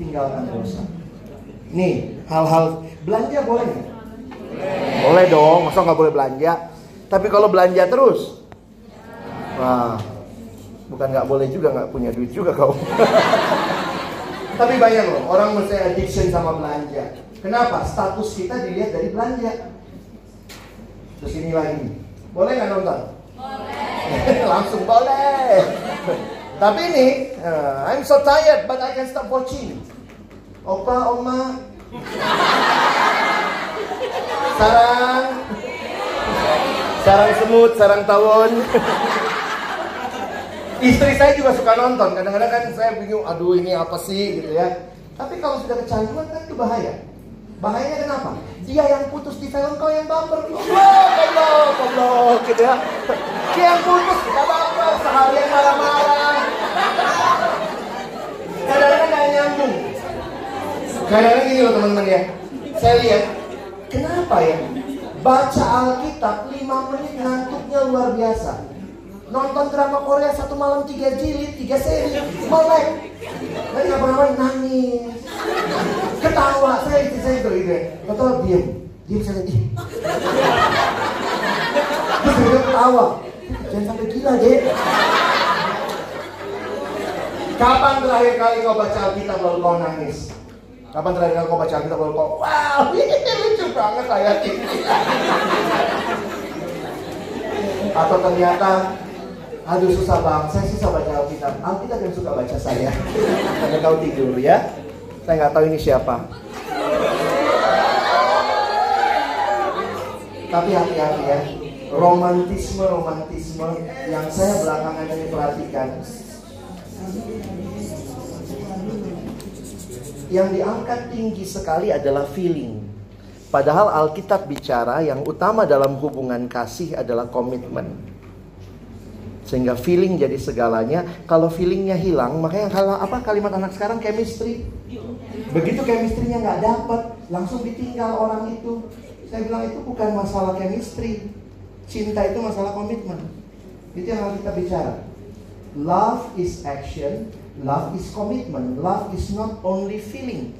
tinggalkan dosa. Nih, hal-hal belanja boleh nggak? Boleh dong, masa nggak boleh belanja? Tapi kalau belanja terus, wah, bukan nggak boleh juga nggak punya duit juga kau. [laughs] Tapi banyak loh orang mesti addiction sama belanja. Kenapa? Status kita dilihat dari belanja. Terus ini lagi, boleh nggak nonton? Boleh. [laughs] Langsung boleh. [laughs] Tapi ini, uh, I'm so tired, but I can stop watching. Opa, oma, sarang, sarang semut, sarang tawon. Istri saya juga suka nonton. Kadang-kadang kan saya bingung, aduh ini apa sih gitu ya. Tapi kalau sudah kecanduan kan itu bahaya. Bahayanya kenapa? Dia yang putus di film kau yang baper. Goblok, goblok, goblok gitu ya. Dia yang putus kita baper, seharian marah-marah. Kadang-kadang gak nyambung. Kadang-kadang gini loh teman-teman ya. Saya lihat, kenapa ya? Baca Alkitab 5 menit ngantuknya luar biasa. Nonton drama Korea satu malam tiga jilid, tiga seri, melek. Nggak pernah nangis, ketawa. Saya itu saya itu ide. Betul diem, diem saya diem. Terus dia ketawa. Jangan sampai gila deh. Kapan terakhir kali kau baca Alkitab lalu kau nangis? Kapan terakhir kali kau baca Alkitab lalu kau, wow, [laughs] ini lucu banget ayat ini. Atau ternyata Aduh susah bang, saya susah baca Alkitab. Alkitab yang suka baca saya. Karena kau tidur ya. Saya nggak tahu ini siapa. Tapi hati-hati ya. Romantisme romantisme yang saya belakangan ini perhatikan. Yang diangkat tinggi sekali adalah feeling. Padahal Alkitab bicara yang utama dalam hubungan kasih adalah komitmen. Sehingga feeling jadi segalanya. Kalau feelingnya hilang, makanya kalau apa kalimat anak sekarang chemistry. Begitu chemistry-nya nggak dapat, langsung ditinggal orang itu. Saya bilang itu bukan masalah chemistry. Cinta itu masalah komitmen. Itu yang harus kita bicara. Love is action, love is commitment, love is not only feeling.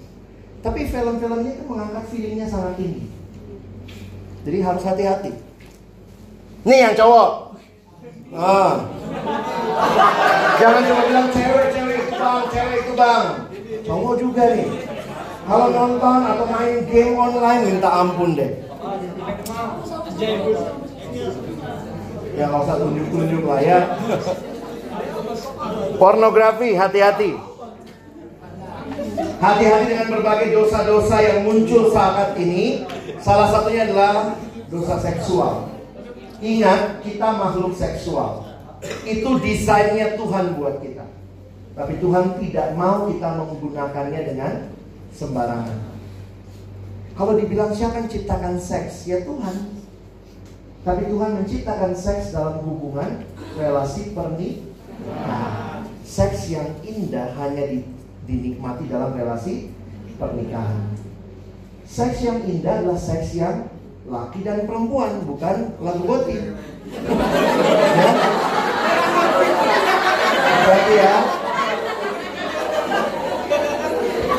Tapi film-filmnya itu mengangkat feelingnya sangat tinggi. Jadi harus hati-hati. Nih yang cowok, Ah. Jangan cuma bilang cewek, cewek itu bang, cewek itu bang. Cowok juga nih. Kalau nonton atau main game online minta ampun deh. Ya nggak usah tunjuk-tunjuk lah ya. Pornografi, hati-hati. Hati-hati dengan berbagai dosa-dosa yang muncul saat ini. Salah satunya adalah dosa seksual. Ingat, kita makhluk seksual. Itu desainnya Tuhan buat kita. Tapi Tuhan tidak mau kita menggunakannya dengan sembarangan. Kalau dibilang siapa yang ciptakan seks? Ya Tuhan. Tapi Tuhan menciptakan seks dalam hubungan relasi pernikahan. Seks yang indah hanya dinikmati dalam relasi pernikahan. Seks yang indah adalah seks yang laki dan perempuan, bukan lagu goti. ya. Berarti ya.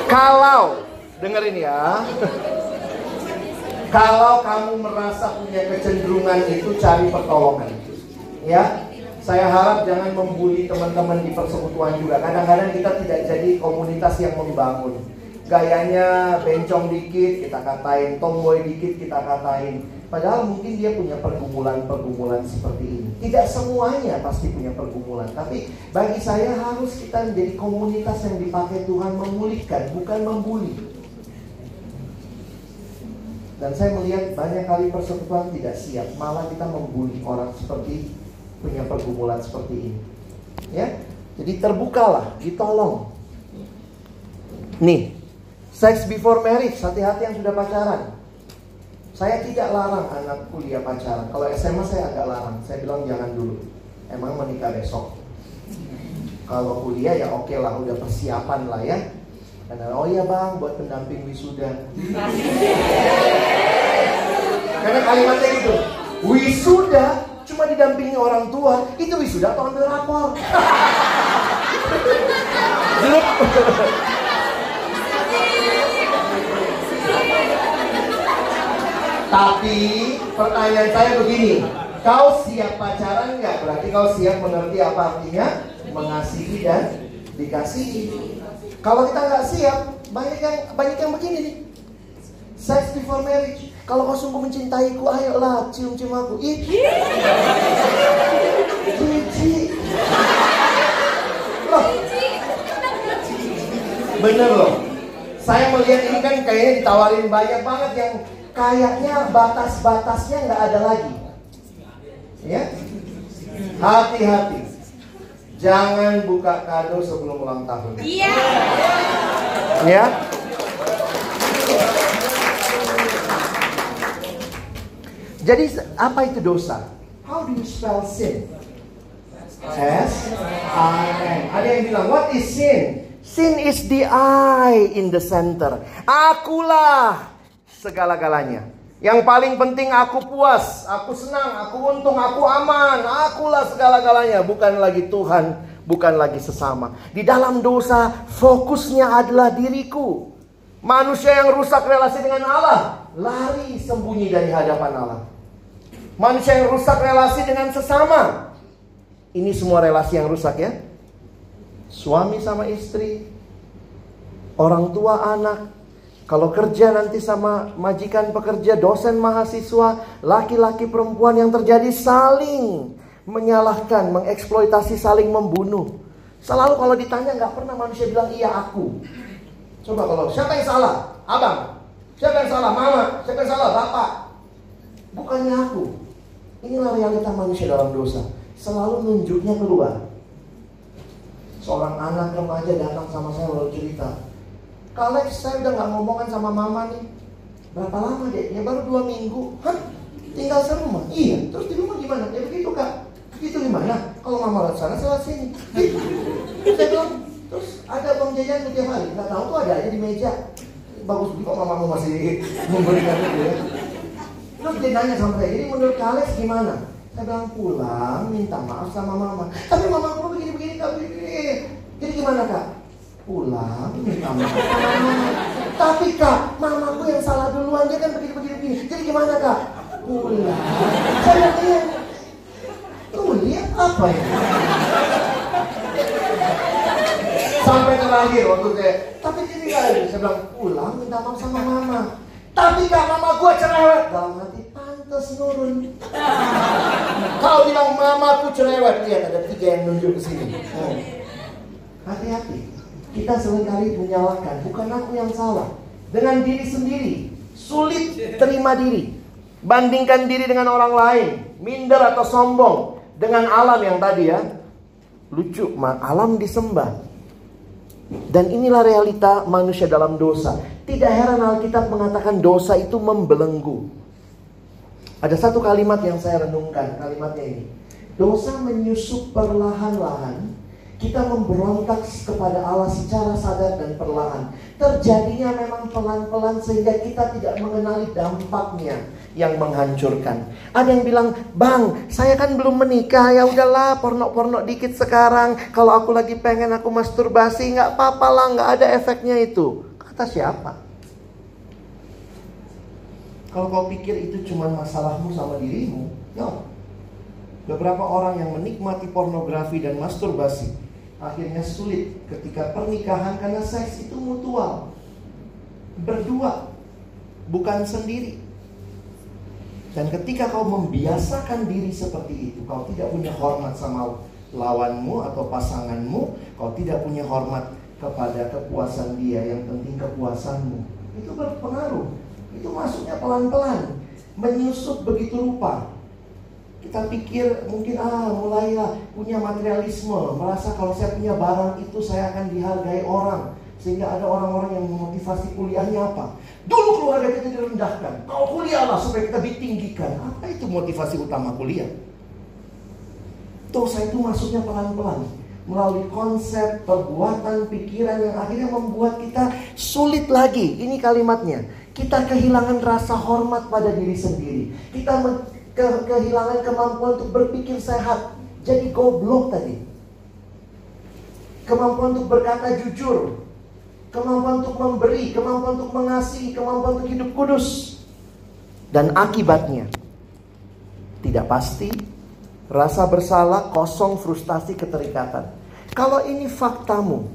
Kalau dengerin ya. Kalau kamu merasa punya kecenderungan itu cari pertolongan. Ya. Saya harap jangan membuli teman-teman di persekutuan juga. Kadang-kadang kita tidak jadi komunitas yang membangun. Gayanya bencong dikit, kita katain. Tomboy dikit, kita katain. Padahal mungkin dia punya pergumulan-pergumulan seperti ini. Tidak semuanya pasti punya pergumulan. Tapi bagi saya harus kita menjadi komunitas yang dipakai Tuhan memulihkan, bukan membuli. Dan saya melihat banyak kali persekutuan tidak siap, malah kita membuli orang seperti punya pergumulan seperti ini. Ya, jadi terbukalah, ditolong. Nih, sex before marriage, hati-hati yang sudah pacaran. Saya tidak larang anak kuliah pacaran. Kalau SMA saya agak larang. Saya bilang jangan dulu. Emang menikah besok. Kalau kuliah ya oke lah, udah persiapan lah ya. Karena oh iya bang, buat pendamping wisuda. Karena kalimatnya gitu, wisuda cuma didampingi orang tua, itu wisuda atau ambil rapor. [laughs] Tapi pertanyaan saya begini, kau siap pacaran nggak? Berarti kau siap mengerti apa artinya mengasihi dan dikasihi. Kalau kita nggak siap, banyak yang banyak yang begini nih. Sex before marriage. Kalau kau sungguh mencintaiku, ayolah cium-cium aku. Ih. Loh. Bener loh. Saya melihat ini kan kayaknya ditawarin banyak banget yang kayaknya batas-batasnya nggak ada lagi. Ya. Hati-hati. Jangan buka kado sebelum ulang tahun. Iya. Ya. Jadi apa itu dosa? How do you spell sin? S I N. Ada yang bilang what is sin? Sin is the I in the center. Akulah segala-galanya. Yang paling penting aku puas, aku senang, aku untung, aku aman, akulah segala-galanya, bukan lagi Tuhan, bukan lagi sesama. Di dalam dosa fokusnya adalah diriku. Manusia yang rusak relasi dengan Allah, lari sembunyi dari hadapan Allah. Manusia yang rusak relasi dengan sesama. Ini semua relasi yang rusak ya. Suami sama istri, orang tua anak, kalau kerja nanti sama majikan pekerja, dosen mahasiswa, laki-laki perempuan yang terjadi saling menyalahkan, mengeksploitasi, saling membunuh. Selalu kalau ditanya nggak pernah manusia bilang iya aku. Coba kalau siapa yang salah? Abang. Siapa yang salah? Mama. Siapa yang salah? Bapak. Bukannya aku. Inilah realita manusia dalam dosa. Selalu nunjuknya keluar. Seorang anak remaja datang sama saya lalu cerita. Kalau saya udah nggak ngomongan sama mama nih. Berapa lama deh? Ya baru dua minggu. Hah? Tinggal serumah? Iya. Terus di rumah gimana? Ya begitu kak. Begitu gimana? Kalau mama lewat sana, saya lewat sini. Gitu. Saya bilang, terus ada uang jajan tiap hari. Nggak tahu tuh ada aja di meja. Bagus kok mamamu masih [laughs] memberikan itu ya. Terus dia nanya sama saya, jadi menurut Alex gimana? Saya bilang pulang, minta maaf sama mama. Tapi mama aku begini-begini, kak begini. Jadi gimana kak? Pulang, minta maaf. Tapi kak, mamaku yang salah duluan, dia kan begini-begini. Jadi gimana kak? Pulang. Saya iya. Tuh lihat apa ya? Sampai terakhir waktu saya, tapi ini kali, saya bilang pulang minta maaf sama mama. Tapi kak mama gue cerewet Dalam hati pantas nurun Kau bilang mamaku cerewet Lihat ada tiga yang nunjuk ke sini hmm. Hati-hati Kita sering kali menyalahkan. Bukan aku yang salah. Dengan diri sendiri Sulit terima diri. Bandingkan diri dengan orang lain. Minder atau sombong. Dengan alam yang tadi ya. Lucu, alam disembah. Dan inilah realita manusia dalam dosa. Tidak heran Alkitab mengatakan dosa itu membelenggu. Ada satu kalimat yang saya renungkan, kalimatnya ini. Dosa menyusup perlahan-lahan, kita memberontak kepada Allah secara sadar dan perlahan. Terjadinya memang pelan-pelan sehingga kita tidak mengenali dampaknya yang menghancurkan. Ada yang bilang, "Bang, saya kan belum menikah, ya udahlah porno-porno dikit sekarang. Kalau aku lagi pengen aku masturbasi, nggak apa-apa lah, nggak ada efeknya itu." Kata siapa? Kalau kau pikir itu cuma masalahmu sama dirimu, no. Beberapa orang yang menikmati pornografi dan masturbasi akhirnya sulit ketika pernikahan karena seks itu mutual. Berdua, bukan sendiri. Dan ketika kau membiasakan diri seperti itu, kau tidak punya hormat sama lawanmu atau pasanganmu, kau tidak punya hormat kepada kepuasan dia, yang penting kepuasanmu. Itu berpengaruh. Itu masuknya pelan-pelan, menyusup begitu rupa. Kita pikir mungkin ah mulailah punya materialisme, merasa kalau saya punya barang itu saya akan dihargai orang. Sehingga ada orang-orang yang memotivasi kuliahnya apa? Dulu keluarga kita direndahkan, kau kuliahlah supaya kita ditinggikan. Apa itu motivasi utama kuliah? Dosa itu masuknya pelan-pelan melalui konsep, perbuatan, pikiran yang akhirnya membuat kita sulit lagi. Ini kalimatnya. Kita kehilangan rasa hormat pada diri sendiri. Kita ke kehilangan kemampuan untuk berpikir sehat. Jadi goblok tadi. Kemampuan untuk berkata jujur. Kemampuan untuk memberi, kemampuan untuk mengasihi, kemampuan untuk hidup kudus. Dan akibatnya tidak pasti, rasa bersalah, kosong, frustasi, keterikatan. Kalau ini faktamu,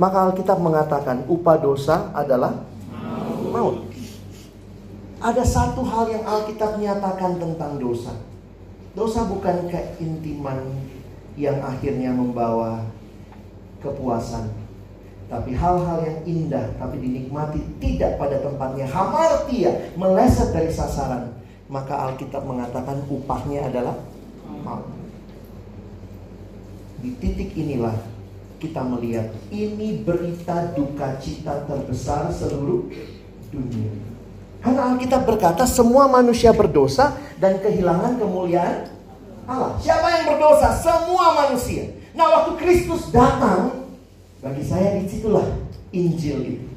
maka Alkitab mengatakan upah dosa adalah maut. Ada satu hal yang Alkitab nyatakan tentang dosa. Dosa bukan keintiman yang akhirnya membawa kepuasan. Tapi hal-hal yang indah tapi dinikmati tidak pada tempatnya. Hamartia meleset dari sasaran. Maka Alkitab mengatakan upahnya adalah maut. Di titik inilah kita melihat ini berita duka cita terbesar seluruh dunia. Karena Alkitab berkata semua manusia berdosa dan kehilangan kemuliaan Allah. Siapa yang berdosa? Semua manusia. Nah waktu Kristus datang, bagi saya di situlah Injil itu.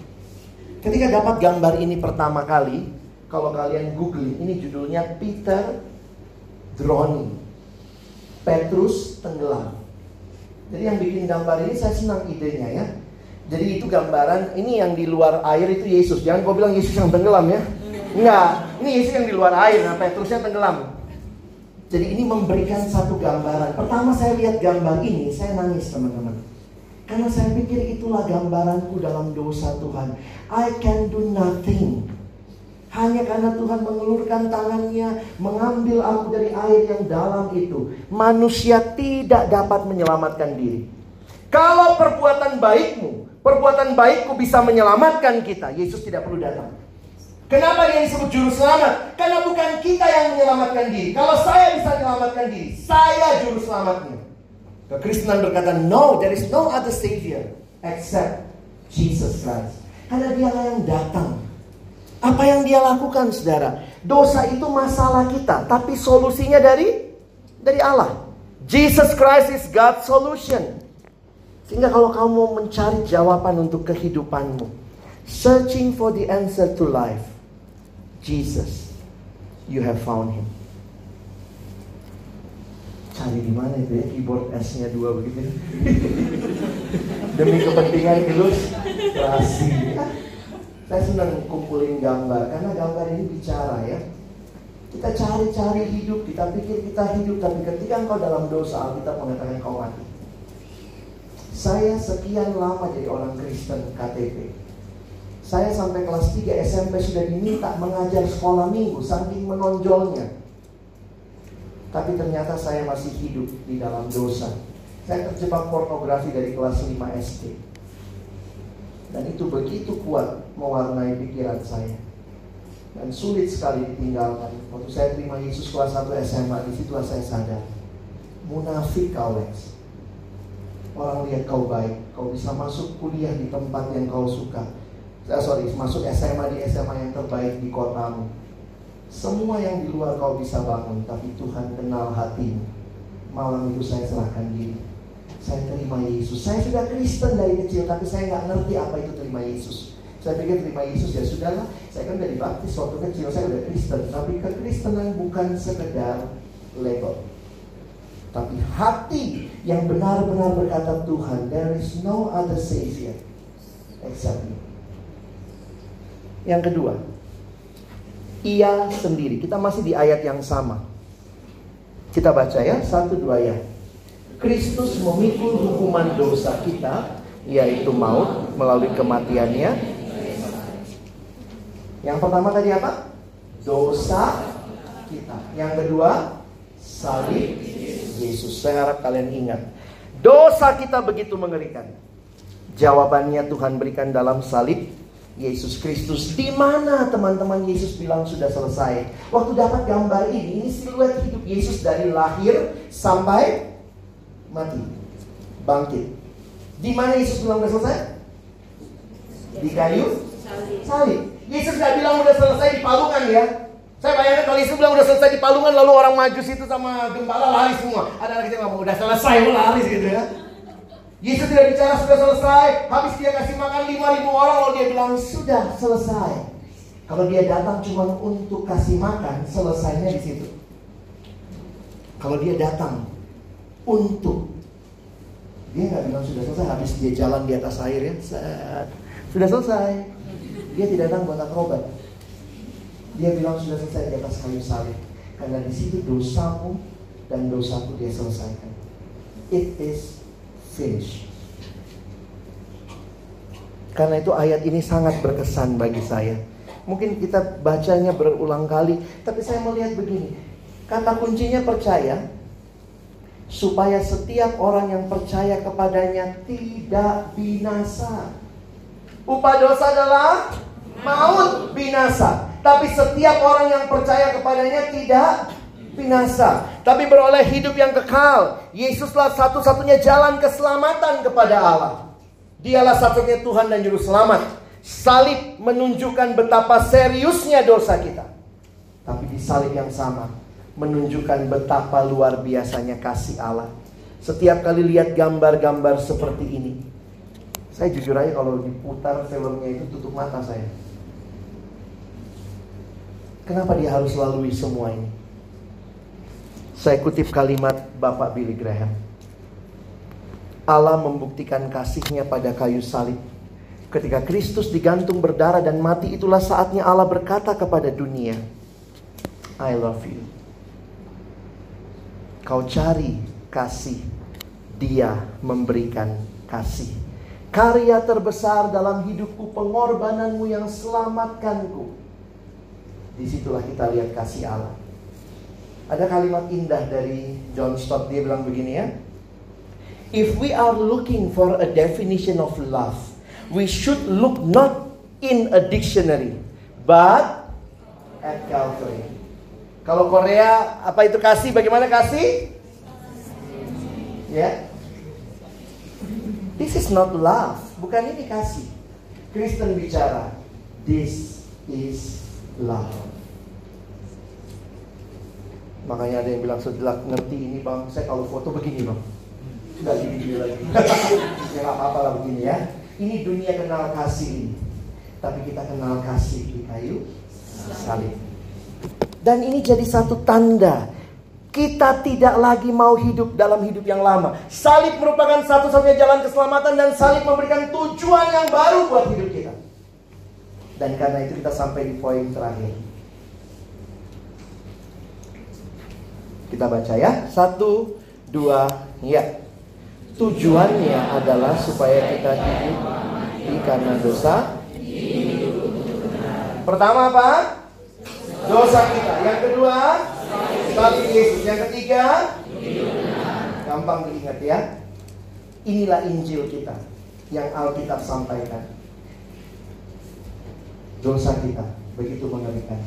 Ketika dapat gambar ini pertama kali, kalau kalian googling, ini judulnya Peter Drowning. Petrus tenggelam. Jadi yang bikin gambar ini saya senang idenya ya. Jadi itu gambaran ini yang di luar air itu Yesus. Jangan kau bilang Yesus yang tenggelam ya. Enggak, ini Yesus yang di luar air, nah Petrusnya tenggelam. Jadi ini memberikan satu gambaran. Pertama saya lihat gambar ini, saya nangis teman-teman. Karena saya pikir itulah gambaranku dalam dosa Tuhan. I can do nothing. Hanya karena Tuhan mengulurkan tangannya, mengambil aku dari air yang dalam itu. Manusia tidak dapat menyelamatkan diri. Kalau perbuatan baikmu Perbuatan baikku bisa menyelamatkan kita. Yesus tidak perlu datang. Kenapa dia disebut juru selamat? Karena bukan kita yang menyelamatkan diri. Kalau saya bisa menyelamatkan diri, saya juru selamatnya. Kekristenan berkata, no, there is no other savior except Jesus Christ. Karena dialah yang datang. Apa yang dia lakukan, saudara? Dosa itu masalah kita, tapi solusinya dari dari Allah. Jesus Christ is God's solution. Sehingga kalau kamu mencari jawaban untuk kehidupanmu, searching for the answer to life, Jesus, you have found him. Cari di mana itu ya keyboard S-nya dua begitu. [laughs] Demi kepentingan ilustrasi. Saya senang kumpulin gambar karena gambar ini bicara ya. Kita cari-cari hidup, kita pikir kita hidup, tapi ketika engkau dalam dosa, kita mengatakan kau mati. Saya sekian lama jadi orang Kristen KTP. Saya sampai kelas 3 SMP sudah diminta mengajar sekolah minggu saking menonjolnya. Tapi ternyata saya masih hidup di dalam dosa. Saya terjebak pornografi dari kelas 5 SD. Dan itu begitu kuat mewarnai pikiran saya. Dan sulit sekali ditinggalkan. Waktu saya terima Yesus kelas 1 SMA, di situ saya sadar. Munafik kau, Lex. Orang lihat kau baik, kau bisa masuk kuliah di tempat yang kau suka. Eh, sorry, masuk SMA di SMA yang terbaik di kotamu. Semua yang di luar kau bisa bangun, tapi Tuhan kenal hatimu. Malam itu saya serahkan diri. Saya terima Yesus. Saya sudah Kristen dari kecil, tapi saya nggak ngerti apa itu terima Yesus. Saya pikir terima Yesus ya sudahlah. Saya kan dari baptis waktu kecil, saya udah Kristen. Tapi kekristenan bukan sekedar label. Tapi hati yang benar-benar berkata Tuhan, there is no other savior except you. Yang kedua, ia sendiri. Kita masih di ayat yang sama. Kita baca ya, satu dua ya. Kristus memikul hukuman dosa kita, yaitu maut melalui kematiannya. Yang pertama tadi apa? Dosa kita. Yang kedua, salib Yesus. Saya harap kalian ingat. Dosa kita begitu mengerikan. Jawabannya Tuhan berikan dalam salib Yesus Kristus. Di mana teman-teman Yesus bilang sudah selesai? Waktu dapat gambar ini, ini siluet hidup Yesus dari lahir sampai mati, bangkit. Di mana Yesus bilang sudah selesai? Di kayu salib. Yesus nggak bilang udah selesai di palungan ya. Saya bayangkan kalau Yesus bilang udah selesai di palungan lalu orang majus itu sama gembala lari semua. Ada anak kecil ngomong udah selesai, lari gitu ya. Yesus tidak bicara sudah selesai, habis dia kasih makan 5000 orang lalu dia bilang sudah selesai. Kalau dia datang cuma untuk kasih makan, selesainya di situ. Kalau dia datang untuk dia nggak bilang sudah selesai, habis dia jalan di atas air ya, sudah selesai. Dia tidak datang buat akrobat. Dia bilang sudah selesai di atas kayu salib. Karena di situ dosamu dan dosaku dia selesaikan. It is finish. Karena itu ayat ini sangat berkesan bagi saya. Mungkin kita bacanya berulang kali, tapi saya melihat begini. Kata kuncinya percaya, supaya setiap orang yang percaya kepadanya tidak binasa. Upah dosa adalah maut binasa. Tapi setiap orang yang percaya kepadanya tidak binasa, tapi beroleh hidup yang kekal. Yesuslah satu-satunya jalan keselamatan kepada Allah. Dialah satunya Tuhan dan Juru Selamat. Salib menunjukkan betapa seriusnya dosa kita. Tapi di salib yang sama menunjukkan betapa luar biasanya kasih Allah. Setiap kali lihat gambar-gambar seperti ini, saya jujur aja kalau diputar filmnya itu tutup mata saya. Kenapa dia harus lalui semua ini? Saya kutip kalimat Bapak Billy Graham. Allah membuktikan kasihnya pada kayu salib. Ketika Kristus digantung berdarah dan mati itulah saatnya Allah berkata kepada dunia, I love you. Kau cari kasih, dia memberikan kasih. Karya terbesar dalam hidupku, pengorbananmu yang selamatkanku. Di situlah kita lihat kasih Allah. Ada kalimat indah dari John Stott dia bilang begini ya. If we are looking for a definition of love, we should look not in a dictionary, but at Calvary. Kalau Korea apa itu kasih? Bagaimana kasih? Ya. Yeah. This is not love, bukan ini kasih. Kristen bicara, this is love. Makanya ada yang bilang setelah ngerti ini bang, saya kalau foto begini bang. Tidak gini lagi. [laughs] ya gak apa-apa lah begini ya. Ini dunia kenal kasih ini. Tapi kita kenal kasih di kayu salib. Dan ini jadi satu tanda kita tidak lagi mau hidup dalam hidup yang lama. Salib merupakan satu-satunya jalan keselamatan dan salib memberikan tujuan yang baru buat hidup kita. Dan karena itu kita sampai di poin terakhir. Kita baca ya. Satu, dua, ya. Tujuannya adalah supaya kita hidup di karena dosa. Pertama apa? Dosa kita. Yang kedua, salib Yesus. Yang ketiga, gampang diingat ya. Inilah Injil kita yang Alkitab sampaikan. Dosa kita begitu mengerikan.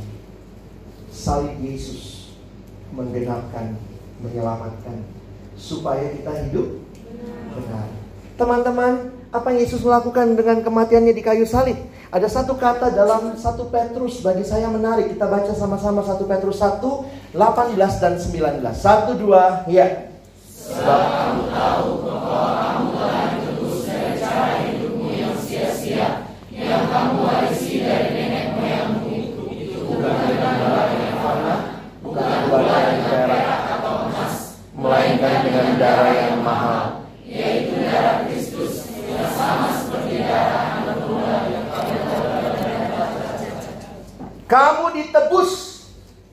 Salib Yesus menggenapkan, menyelamatkan supaya kita hidup benar. Teman-teman, apa yang Yesus lakukan dengan kematiannya di kayu salib? Ada satu kata dalam satu Petrus bagi saya menarik. Kita baca sama-sama satu Petrus 1, 18 dan 19. Satu, dua, ya. Sebab kamu tahu bahwa kamu telah dengan darah yang mahal, yaitu darah Kristus yang sama seperti darah anak yang Kamu ditebus.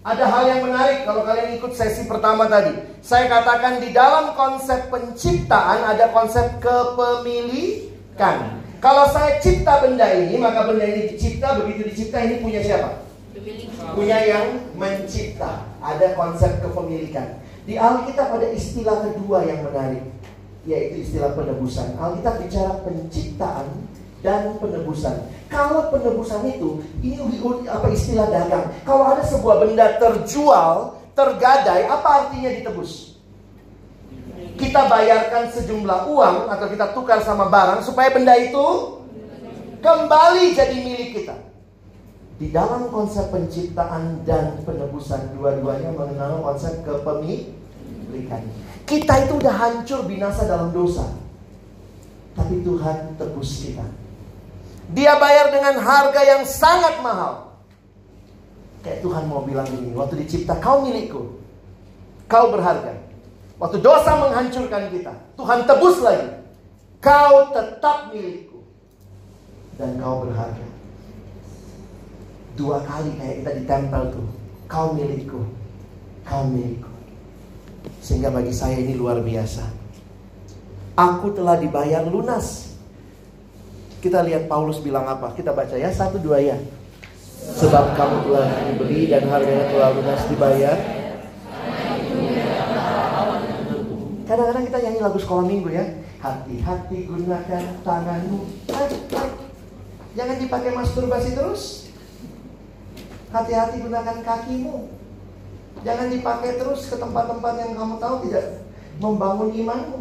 Ada hal yang menarik kalau kalian ikut sesi pertama tadi. Saya katakan di dalam konsep penciptaan ada konsep kepemilikan. Kalau saya cipta benda ini, maka benda ini dicipta, begitu dicipta ini punya siapa? Punya yang mencipta. Ada konsep kepemilikan. Di Alkitab ada istilah kedua yang menarik, yaitu istilah penebusan. Alkitab bicara penciptaan dan penebusan. Kalau penebusan itu, ini apa istilah dagang. Kalau ada sebuah benda terjual, tergadai, apa artinya ditebus? kita bayarkan sejumlah uang atau kita tukar sama barang supaya benda itu kembali jadi milik kita. Di dalam konsep penciptaan dan penebusan dua-duanya mengenal konsep kepemilikan. Kita itu udah hancur binasa dalam dosa. Tapi Tuhan tebus kita. Dia bayar dengan harga yang sangat mahal. Kayak Tuhan mau bilang ini, waktu dicipta kau milikku. Kau berharga. Waktu dosa menghancurkan kita, Tuhan tebus lagi. Kau tetap milikku. Dan kau berharga. Dua kali kayak kita ditempel tuh. Kau milikku. Kau milikku. Sehingga bagi saya ini luar biasa. Aku telah dibayar lunas. Kita lihat Paulus bilang apa? Kita baca ya, satu dua ya. Sebab kamu telah dibeli dan harganya telah lunas dibayar Kadang-kadang kita nyanyi lagu sekolah minggu ya. Hati-hati gunakan tanganmu. Jangan dipakai masturbasi terus. Hati-hati gunakan kakimu. Jangan dipakai terus ke tempat-tempat yang kamu tahu tidak membangun imanmu.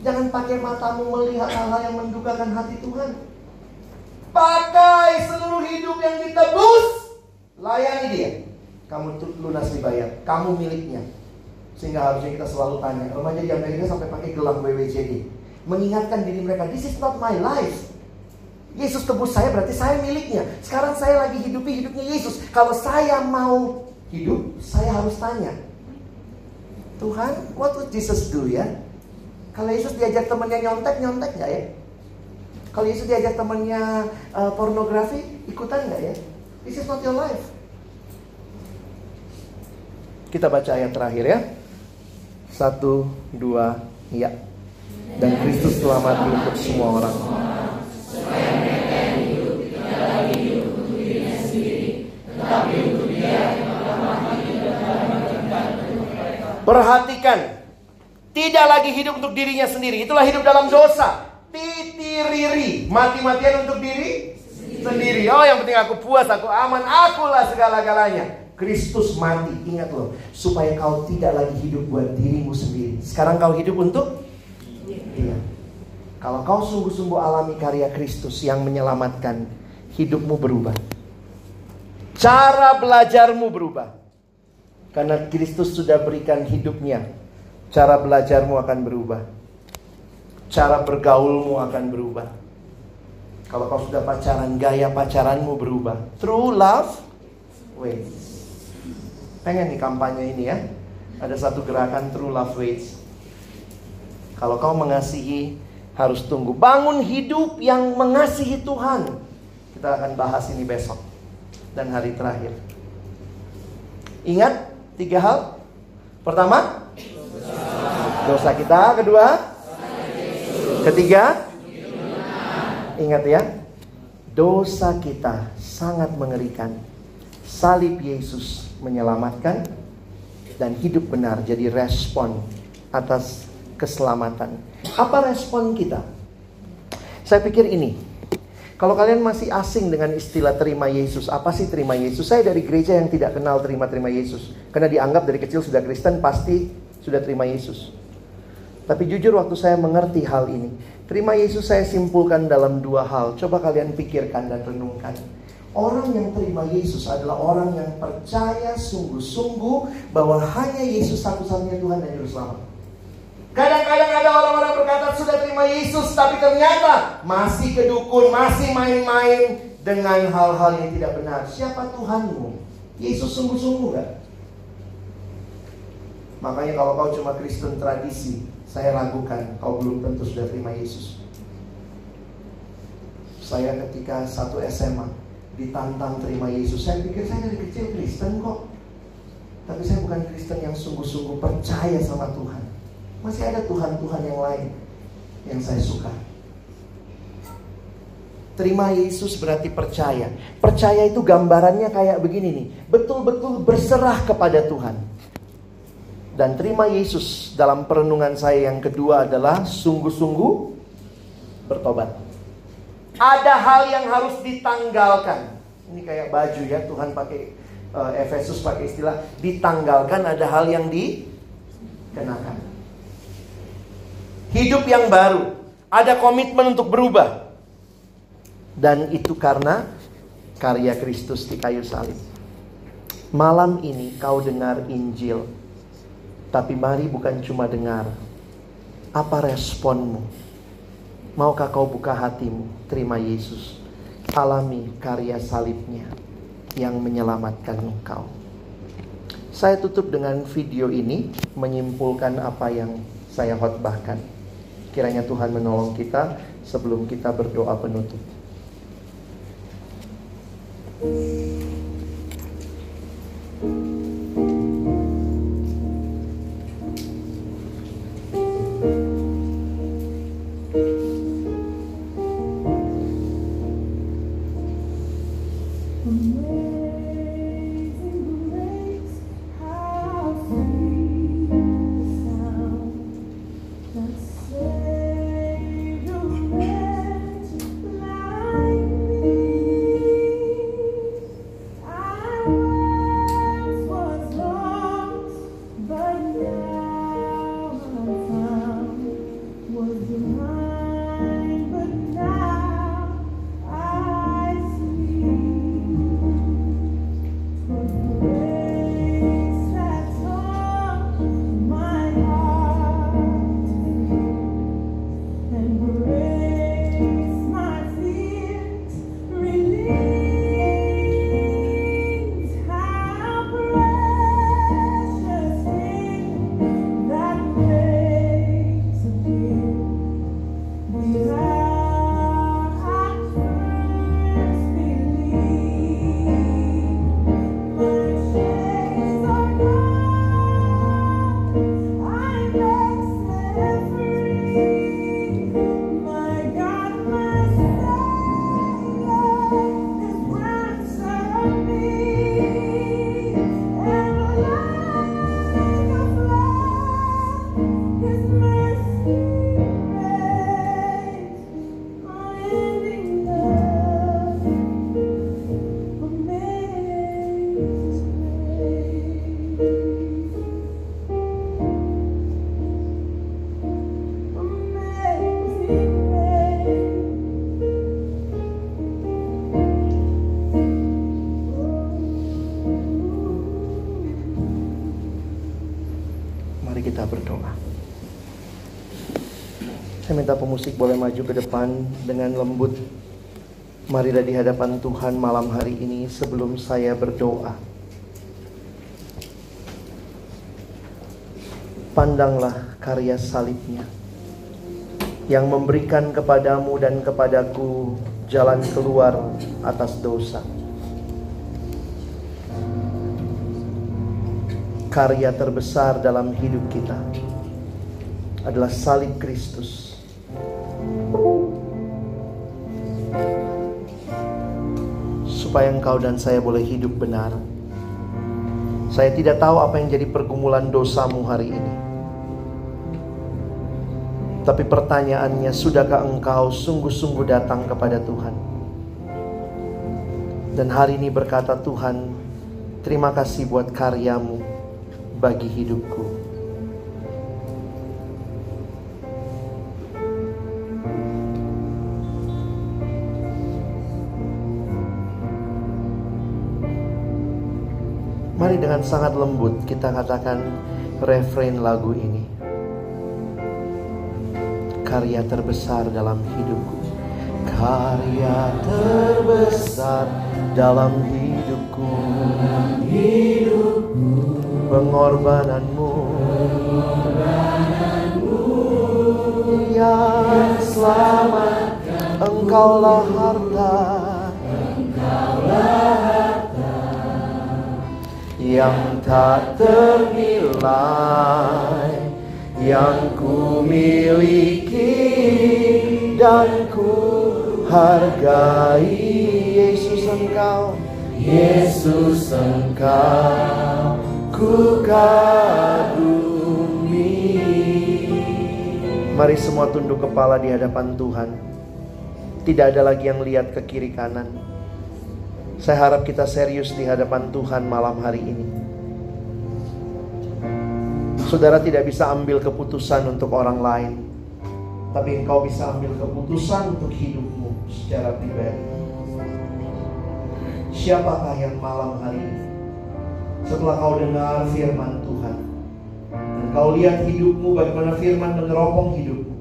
Jangan pakai matamu melihat hal-hal yang mendukakan hati Tuhan. Pakai seluruh hidup yang ditebus. Layani dia. Kamu lunas dibayar. Kamu miliknya. Sehingga harusnya kita selalu tanya, remaja di Amerika sampai pakai gelang WWJD. Mengingatkan diri mereka, this is not my life. Yesus tebus saya berarti saya miliknya. Sekarang saya lagi hidupi hidupnya Yesus. Kalau saya mau hidup, saya harus tanya. Tuhan, what would Jesus do ya? Kalau Yesus diajak temannya nyontek, nyontek nggak ya? Kalau Yesus diajak temannya uh, pornografi, ikutan nggak ya? This is not your life. Kita baca ayat terakhir ya. Satu, dua, ya. Dan Kristus telah mati untuk semua orang. Perhatikan, tidak lagi hidup untuk dirinya sendiri. Itulah hidup dalam dosa. Titiriri, mati-matian untuk diri sendiri. Oh, yang penting aku puas, aku aman, akulah segala-galanya. Kristus mati, ingat loh, supaya kau tidak lagi hidup buat dirimu sendiri. Sekarang kau hidup untuk Iya. Kalau kau sungguh-sungguh alami karya Kristus yang menyelamatkan, hidupmu berubah. Cara belajarmu berubah. Karena Kristus sudah berikan hidupnya, cara belajarmu akan berubah. Cara bergaulmu akan berubah. Kalau kau sudah pacaran, gaya pacaranmu berubah. True love waits. Pengen nih kampanye ini ya. Ada satu gerakan True Love Waits. Kalau kau mengasihi, harus tunggu. Bangun hidup yang mengasihi Tuhan. Kita akan bahas ini besok. Dan hari terakhir. Ingat tiga hal. Pertama, dosa kita. Kedua, ketiga, ingat ya, dosa kita sangat mengerikan. Salib Yesus menyelamatkan dan hidup benar jadi respon atas keselamatan. Apa respon kita? Saya pikir ini. Kalau kalian masih asing dengan istilah terima Yesus, apa sih terima Yesus? Saya dari gereja yang tidak kenal terima-terima Yesus. Karena dianggap dari kecil sudah Kristen, pasti sudah terima Yesus. Tapi jujur waktu saya mengerti hal ini, terima Yesus saya simpulkan dalam dua hal. Coba kalian pikirkan dan renungkan. Orang yang terima Yesus adalah orang yang percaya sungguh-sungguh bahwa hanya Yesus satu-satunya Tuhan dan Juru. Kadang-kadang ada orang-orang berkata sudah terima Yesus tapi ternyata masih kedukun, masih main-main dengan hal-hal yang tidak benar. Siapa Tuhanmu? Yesus sungguh-sungguh gak? Makanya kalau kau cuma Kristen tradisi, saya ragukan kau belum tentu sudah terima Yesus. Saya ketika satu SMA, ditantang terima Yesus. Saya pikir saya dari kecil Kristen kok. Tapi saya bukan Kristen yang sungguh-sungguh percaya sama Tuhan. Masih ada Tuhan-Tuhan yang lain yang saya suka. Terima Yesus berarti percaya. Percaya itu gambarannya kayak begini nih. Betul-betul berserah kepada Tuhan. Dan terima Yesus dalam perenungan saya yang kedua adalah sungguh-sungguh bertobat. Ada hal yang harus ditanggalkan. Ini kayak baju ya, Tuhan pakai uh, Efesus pakai istilah ditanggalkan ada hal yang dikenakan. Hidup yang baru, ada komitmen untuk berubah. Dan itu karena karya Kristus di kayu salib. Malam ini kau dengar Injil. Tapi mari bukan cuma dengar. Apa responmu? Maukah kau buka hatimu? Terima Yesus. Alami karya salibnya yang menyelamatkan engkau. Saya tutup dengan video ini menyimpulkan apa yang saya khotbahkan. Kiranya Tuhan menolong kita sebelum kita berdoa penutup. Minta pemusik boleh maju ke depan dengan lembut. Marilah di hadapan Tuhan malam hari ini sebelum saya berdoa. Pandanglah karya salibnya yang memberikan kepadamu dan kepadaku jalan keluar atas dosa. Karya terbesar dalam hidup kita adalah salib Kristus supaya engkau dan saya boleh hidup benar. Saya tidak tahu apa yang jadi pergumulan dosamu hari ini. Tapi pertanyaannya, sudahkah engkau sungguh-sungguh datang kepada Tuhan? Dan hari ini berkata Tuhan, terima kasih buat karyamu bagi hidupku. Mari dengan sangat lembut kita katakan refrain lagu ini. Karya terbesar dalam hidupku. Karya terbesar dalam hidupku. Pengorbananmu. Yang selamatkan. Engkaulah harta. Engkaulah harta yang tak ternilai yang ku miliki dan ku hargai. Yesus engkau Yesus engkau ku kagumi. Mari semua tunduk kepala di hadapan Tuhan. Tidak ada lagi yang lihat ke kiri kanan Saya harap kita serius di hadapan Tuhan malam hari ini. Saudara tidak bisa ambil keputusan untuk orang lain Tapi engkau bisa ambil keputusan untuk hidupmu secara pribadi. Siapakah yang malam hari ini? Setelah kau dengar firman Tuhan Dan kau lihat hidupmu bagaimana firman meneropong hidupmu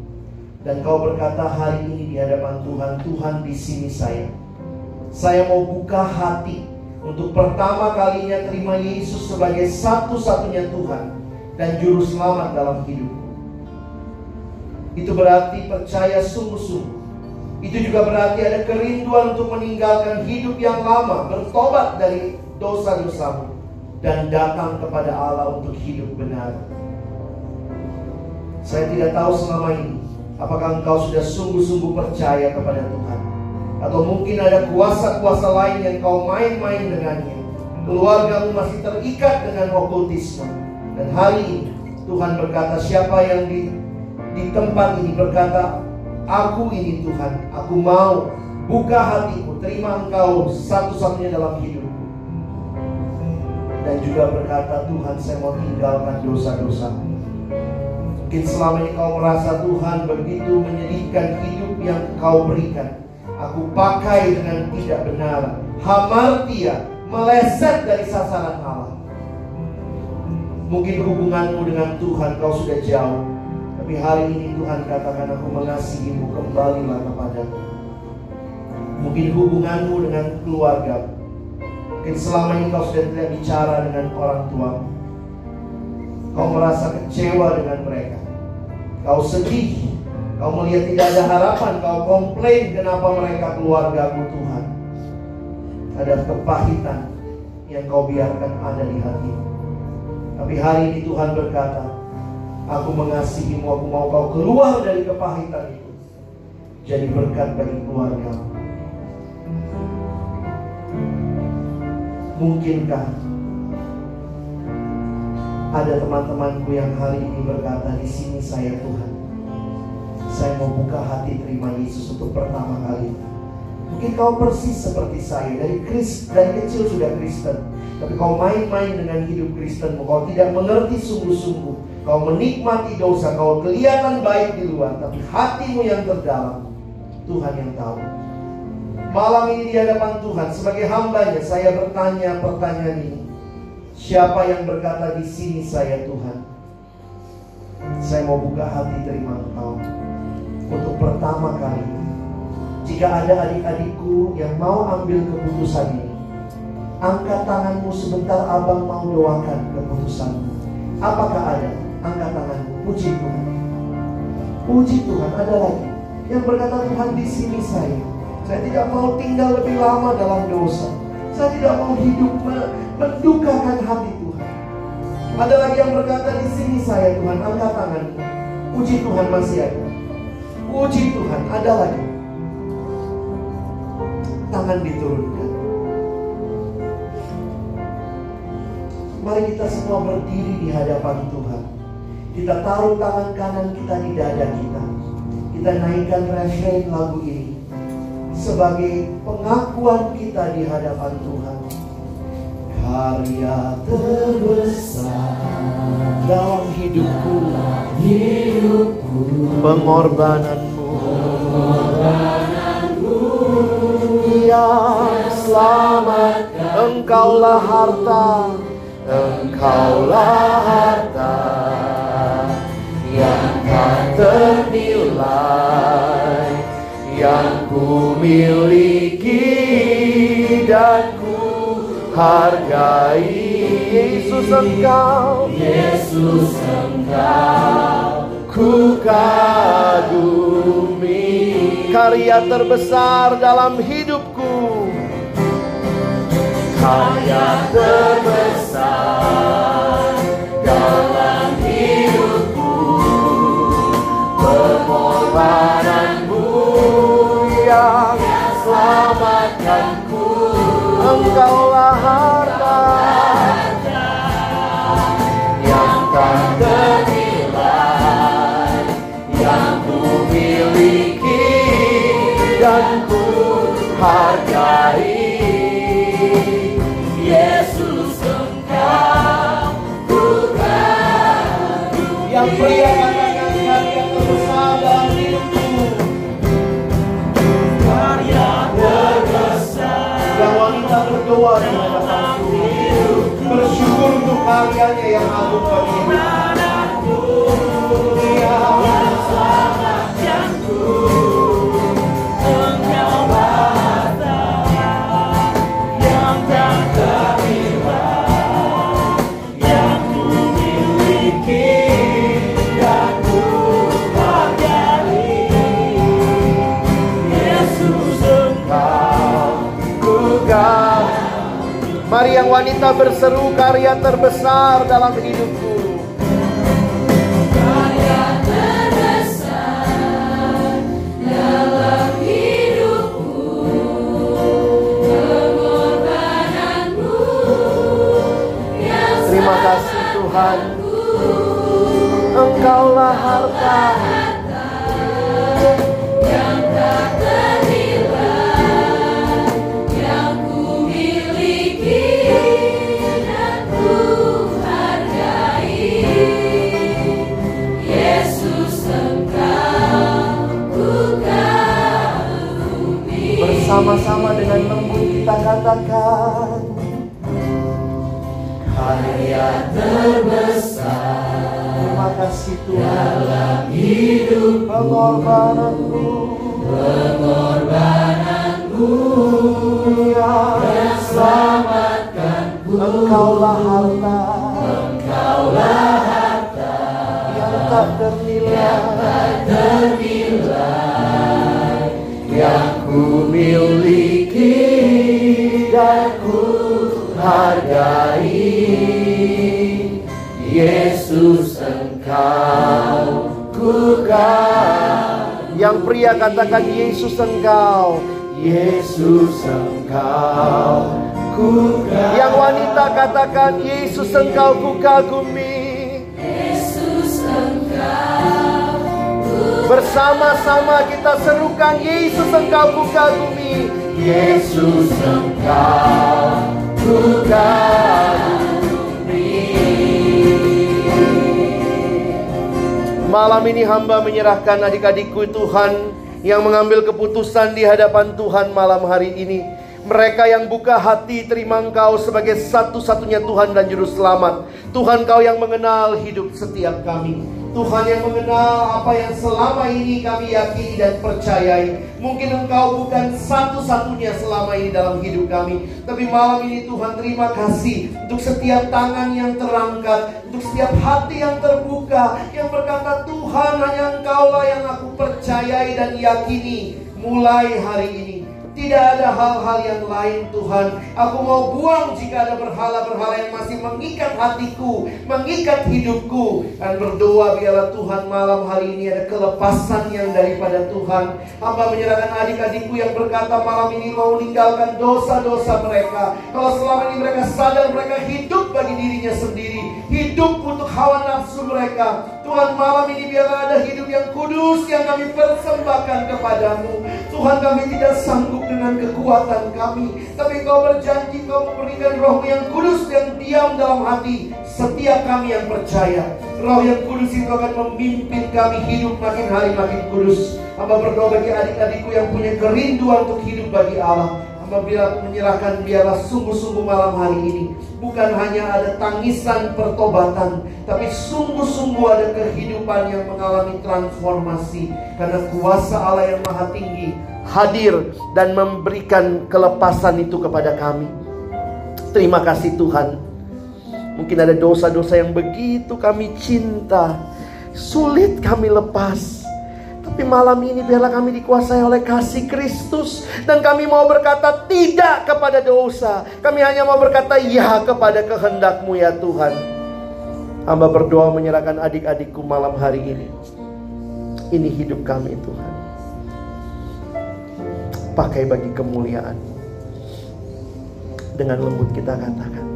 Dan kau berkata hari ini di hadapan Tuhan Tuhan di sini saya Saya mau buka hati Untuk pertama kalinya terima Yesus sebagai satu-satunya Tuhan Dan Juru Selamat dalam hidupku. Itu berarti percaya sungguh-sungguh. Itu juga berarti ada kerinduan untuk meninggalkan hidup yang lama, bertobat dari dosa-dosamu dan datang kepada Allah untuk hidup benar. Saya tidak tahu selama ini apakah engkau sudah sungguh-sungguh percaya kepada Tuhan atau mungkin ada kuasa-kuasa lain yang kau main-main dengannya. Keluargamu masih terikat dengan okultisme. Dan hari ini Tuhan berkata siapa yang di di tempat ini berkata Aku ini Tuhan, aku mau buka hatiku, terima engkau satu-satunya dalam hidupku. Dan juga berkata, Tuhan saya mau tinggalkan dosa-dosa. Mungkin selama ini kau merasa Tuhan begitu menyedihkan hidup yang kau berikan. Aku pakai dengan tidak benar. Hamartia, meleset dari sasaran Allah. Mungkin hubunganmu dengan Tuhan kau sudah jauh. Tapi hari ini Tuhan katakan aku mengasihimu kembalilah kepadaku. Mungkin hubunganmu dengan keluarga. Mungkin selama ini kau sudah tidak bicara dengan orang tua. Kau merasa kecewa dengan mereka. Kau sedih. Kau melihat tidak ada harapan. Kau komplain kenapa mereka keluargamu Tuhan. Ada kepahitan yang kau biarkan ada di hatimu. Tapi hari ini Tuhan berkata, Aku mengasihimu, aku mau kau keluar dari kepahitan itu. Jadi berkat bagi keluarga. Mungkinkah ada teman-temanku yang hari ini berkata di sini saya Tuhan. Saya mau buka hati terima Yesus untuk pertama kali. Mungkin kau persis seperti saya dari Kristen dari kecil sudah Kristen, tapi kau main-main dengan hidup Kristenmu, kau tidak mengerti sungguh-sungguh Kau menikmati dosa, kau kelihatan baik di luar, tapi hatimu yang terdalam, Tuhan yang tahu. Malam ini di hadapan Tuhan, sebagai hambanya, saya bertanya pertanyaan ini. Siapa yang berkata di sini saya Tuhan? Saya mau buka hati terima engkau. Untuk pertama kali, jika ada adik-adikku yang mau ambil keputusan ini, angkat tanganmu sebentar abang mau doakan keputusanmu. Apakah ada? Angkat tanganmu, puji Tuhan. Puji Tuhan, ada lagi yang berkata Tuhan di sini saya. Saya tidak mau tinggal lebih lama dalam dosa. Saya tidak mau hidup mendukakan hati Tuhan. Ada lagi yang berkata di sini saya Tuhan, angkat tanganmu. Puji Tuhan masih ada. Puji Tuhan, ada lagi. Tangan diturunkan. Mari kita semua berdiri di hadapan Tuhan. Kita taruh tangan kanan kita di dada kita. Kita naikkan refrain lagu ini sebagai pengakuan kita di hadapan Tuhan. Karya terbesar dalam hidupku, hidupku pengorbananmu, pengorbananmu yang selamat. Engkaulah harta, engkaulah harta yang tak ternilai yang ku miliki dan ku hargai Yesus engkau. Yesus engkau. Ku kagumi karya terbesar dalam hidupku. Karya terbesar dalam hidupku. Pengorbananmu yang engkaulah harta yang tak ternilai yang ku miliki dan ku hargai Yesus engkau bukan yang pria bersyukur untuk karyanya yang agung bagi hidupku wanita berseru karya terbesar dalam hidupku. Karya terbesar dalam hidupku, pengorbananmu yang Terima kasih Tuhan. Engkaulah harta bersama-sama dengan lembut kita katakan karya terbesar. Terima kasih Tuhan dalam hidup pengorbananmu. Pengorbananmu yang selamatkanku. Engkaulah harta. Engkaulah harta yang tak ternilai. yang ku miliki dan ku hargai. Yesus engkau ku yang pria katakan Yesus engkau. Yesus engkau ku yang wanita katakan Yesus engkau ku kagumi. Yesus engkau Bersama-sama kita serukan Yesus engkau ku kagumi Yesus engkau ku kagumi Malam ini hamba menyerahkan adik-adikku Tuhan Yang mengambil keputusan di hadapan Tuhan malam hari ini. Mereka yang buka hati terima engkau sebagai satu-satunya Tuhan dan Juru Selamat. Tuhan kau yang mengenal hidup setiap kami Tuhan yang mengenal apa yang selama ini kami yakini dan percayai. Mungkin Engkau bukan satu-satunya selama ini dalam hidup kami. Tapi malam ini Tuhan terima kasih untuk setiap tangan yang terangkat. Untuk setiap hati yang terbuka. Yang berkata Tuhan hanya Engkaulah yang aku percayai dan yakini mulai hari ini. Tidak ada hal-hal yang lain Tuhan. Aku mau buang jika ada berhala-berhala yang masih mengikat hatiku Mengikat hidupku. Dan berdoa biarlah Tuhan malam hari ini ada kelepasan yang daripada Tuhan. Hamba menyerahkan adik-adikku yang berkata malam ini mau meninggalkan dosa-dosa mereka. Kalau selama ini mereka sadar mereka hidup bagi dirinya sendiri. Hidup untuk hawa nafsu mereka. Tuhan malam ini biarlah ada hidup yang kudus yang kami persembahkan kepadamu. Tuhan kami tidak sanggup dengan kekuatan kami. Tapi kau berjanji kau memberikan rohmu yang kudus yang diam dalam hati Setiap kami yang percaya. Roh yang kudus itu akan memimpin kami hidup makin hari makin kudus. Hamba berdoa bagi adik-adikku yang punya kerinduan untuk hidup bagi Allah Biar menyerahkan biarlah sungguh-sungguh malam hari ini Bukan hanya ada tangisan pertobatan Tapi sungguh-sungguh ada kehidupan yang mengalami transformasi Karena kuasa Allah yang maha tinggi hadir dan memberikan kelepasan itu kepada kami. Terima kasih Tuhan. Mungkin ada dosa-dosa yang begitu kami cinta, sulit kami lepas. Tapi malam ini biarlah kami dikuasai oleh kasih Kristus dan kami mau berkata tidak kepada dosa. Kami hanya mau berkata ya kepada kehendakmu ya Tuhan. Hamba berdoa menyerahkan adik-adikku malam hari ini. Ini hidup kami Tuhan. Pakai bagi kemuliaan. Dengan lembut kita katakan,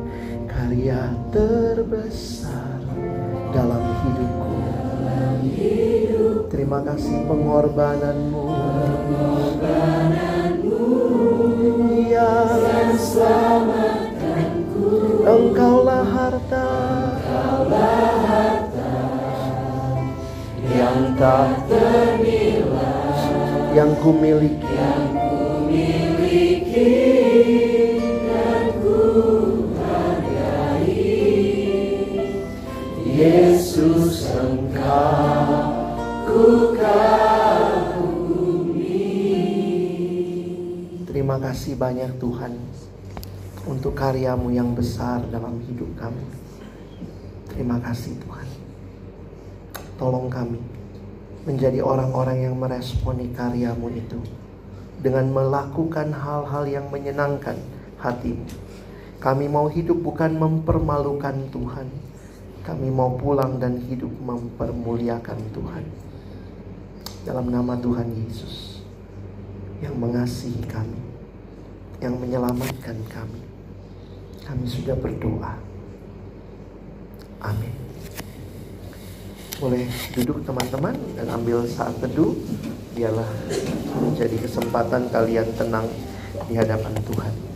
karya terbesar dalam hidupku. Terima kasih pengorbananmu. Yang Engkaulah harta. Yang tak ternilai. Yang ku miliki. Yesus engkau ku Terima kasih banyak Tuhan untuk karyamu yang besar dalam hidup kami. Terima kasih Tuhan. Tolong kami menjadi orang-orang yang meresponi karyamu itu dengan melakukan hal-hal yang menyenangkan hatimu. Kami mau hidup bukan mempermalukan Tuhan. Kami mau pulang dan hidup mempermuliakan Tuhan. Dalam nama Tuhan Yesus yang mengasihi kami, yang menyelamatkan kami. Kami sudah berdoa. Amin. Boleh duduk teman-teman dan ambil saat teduh. Biarlah menjadi kesempatan kalian tenang di hadapan Tuhan.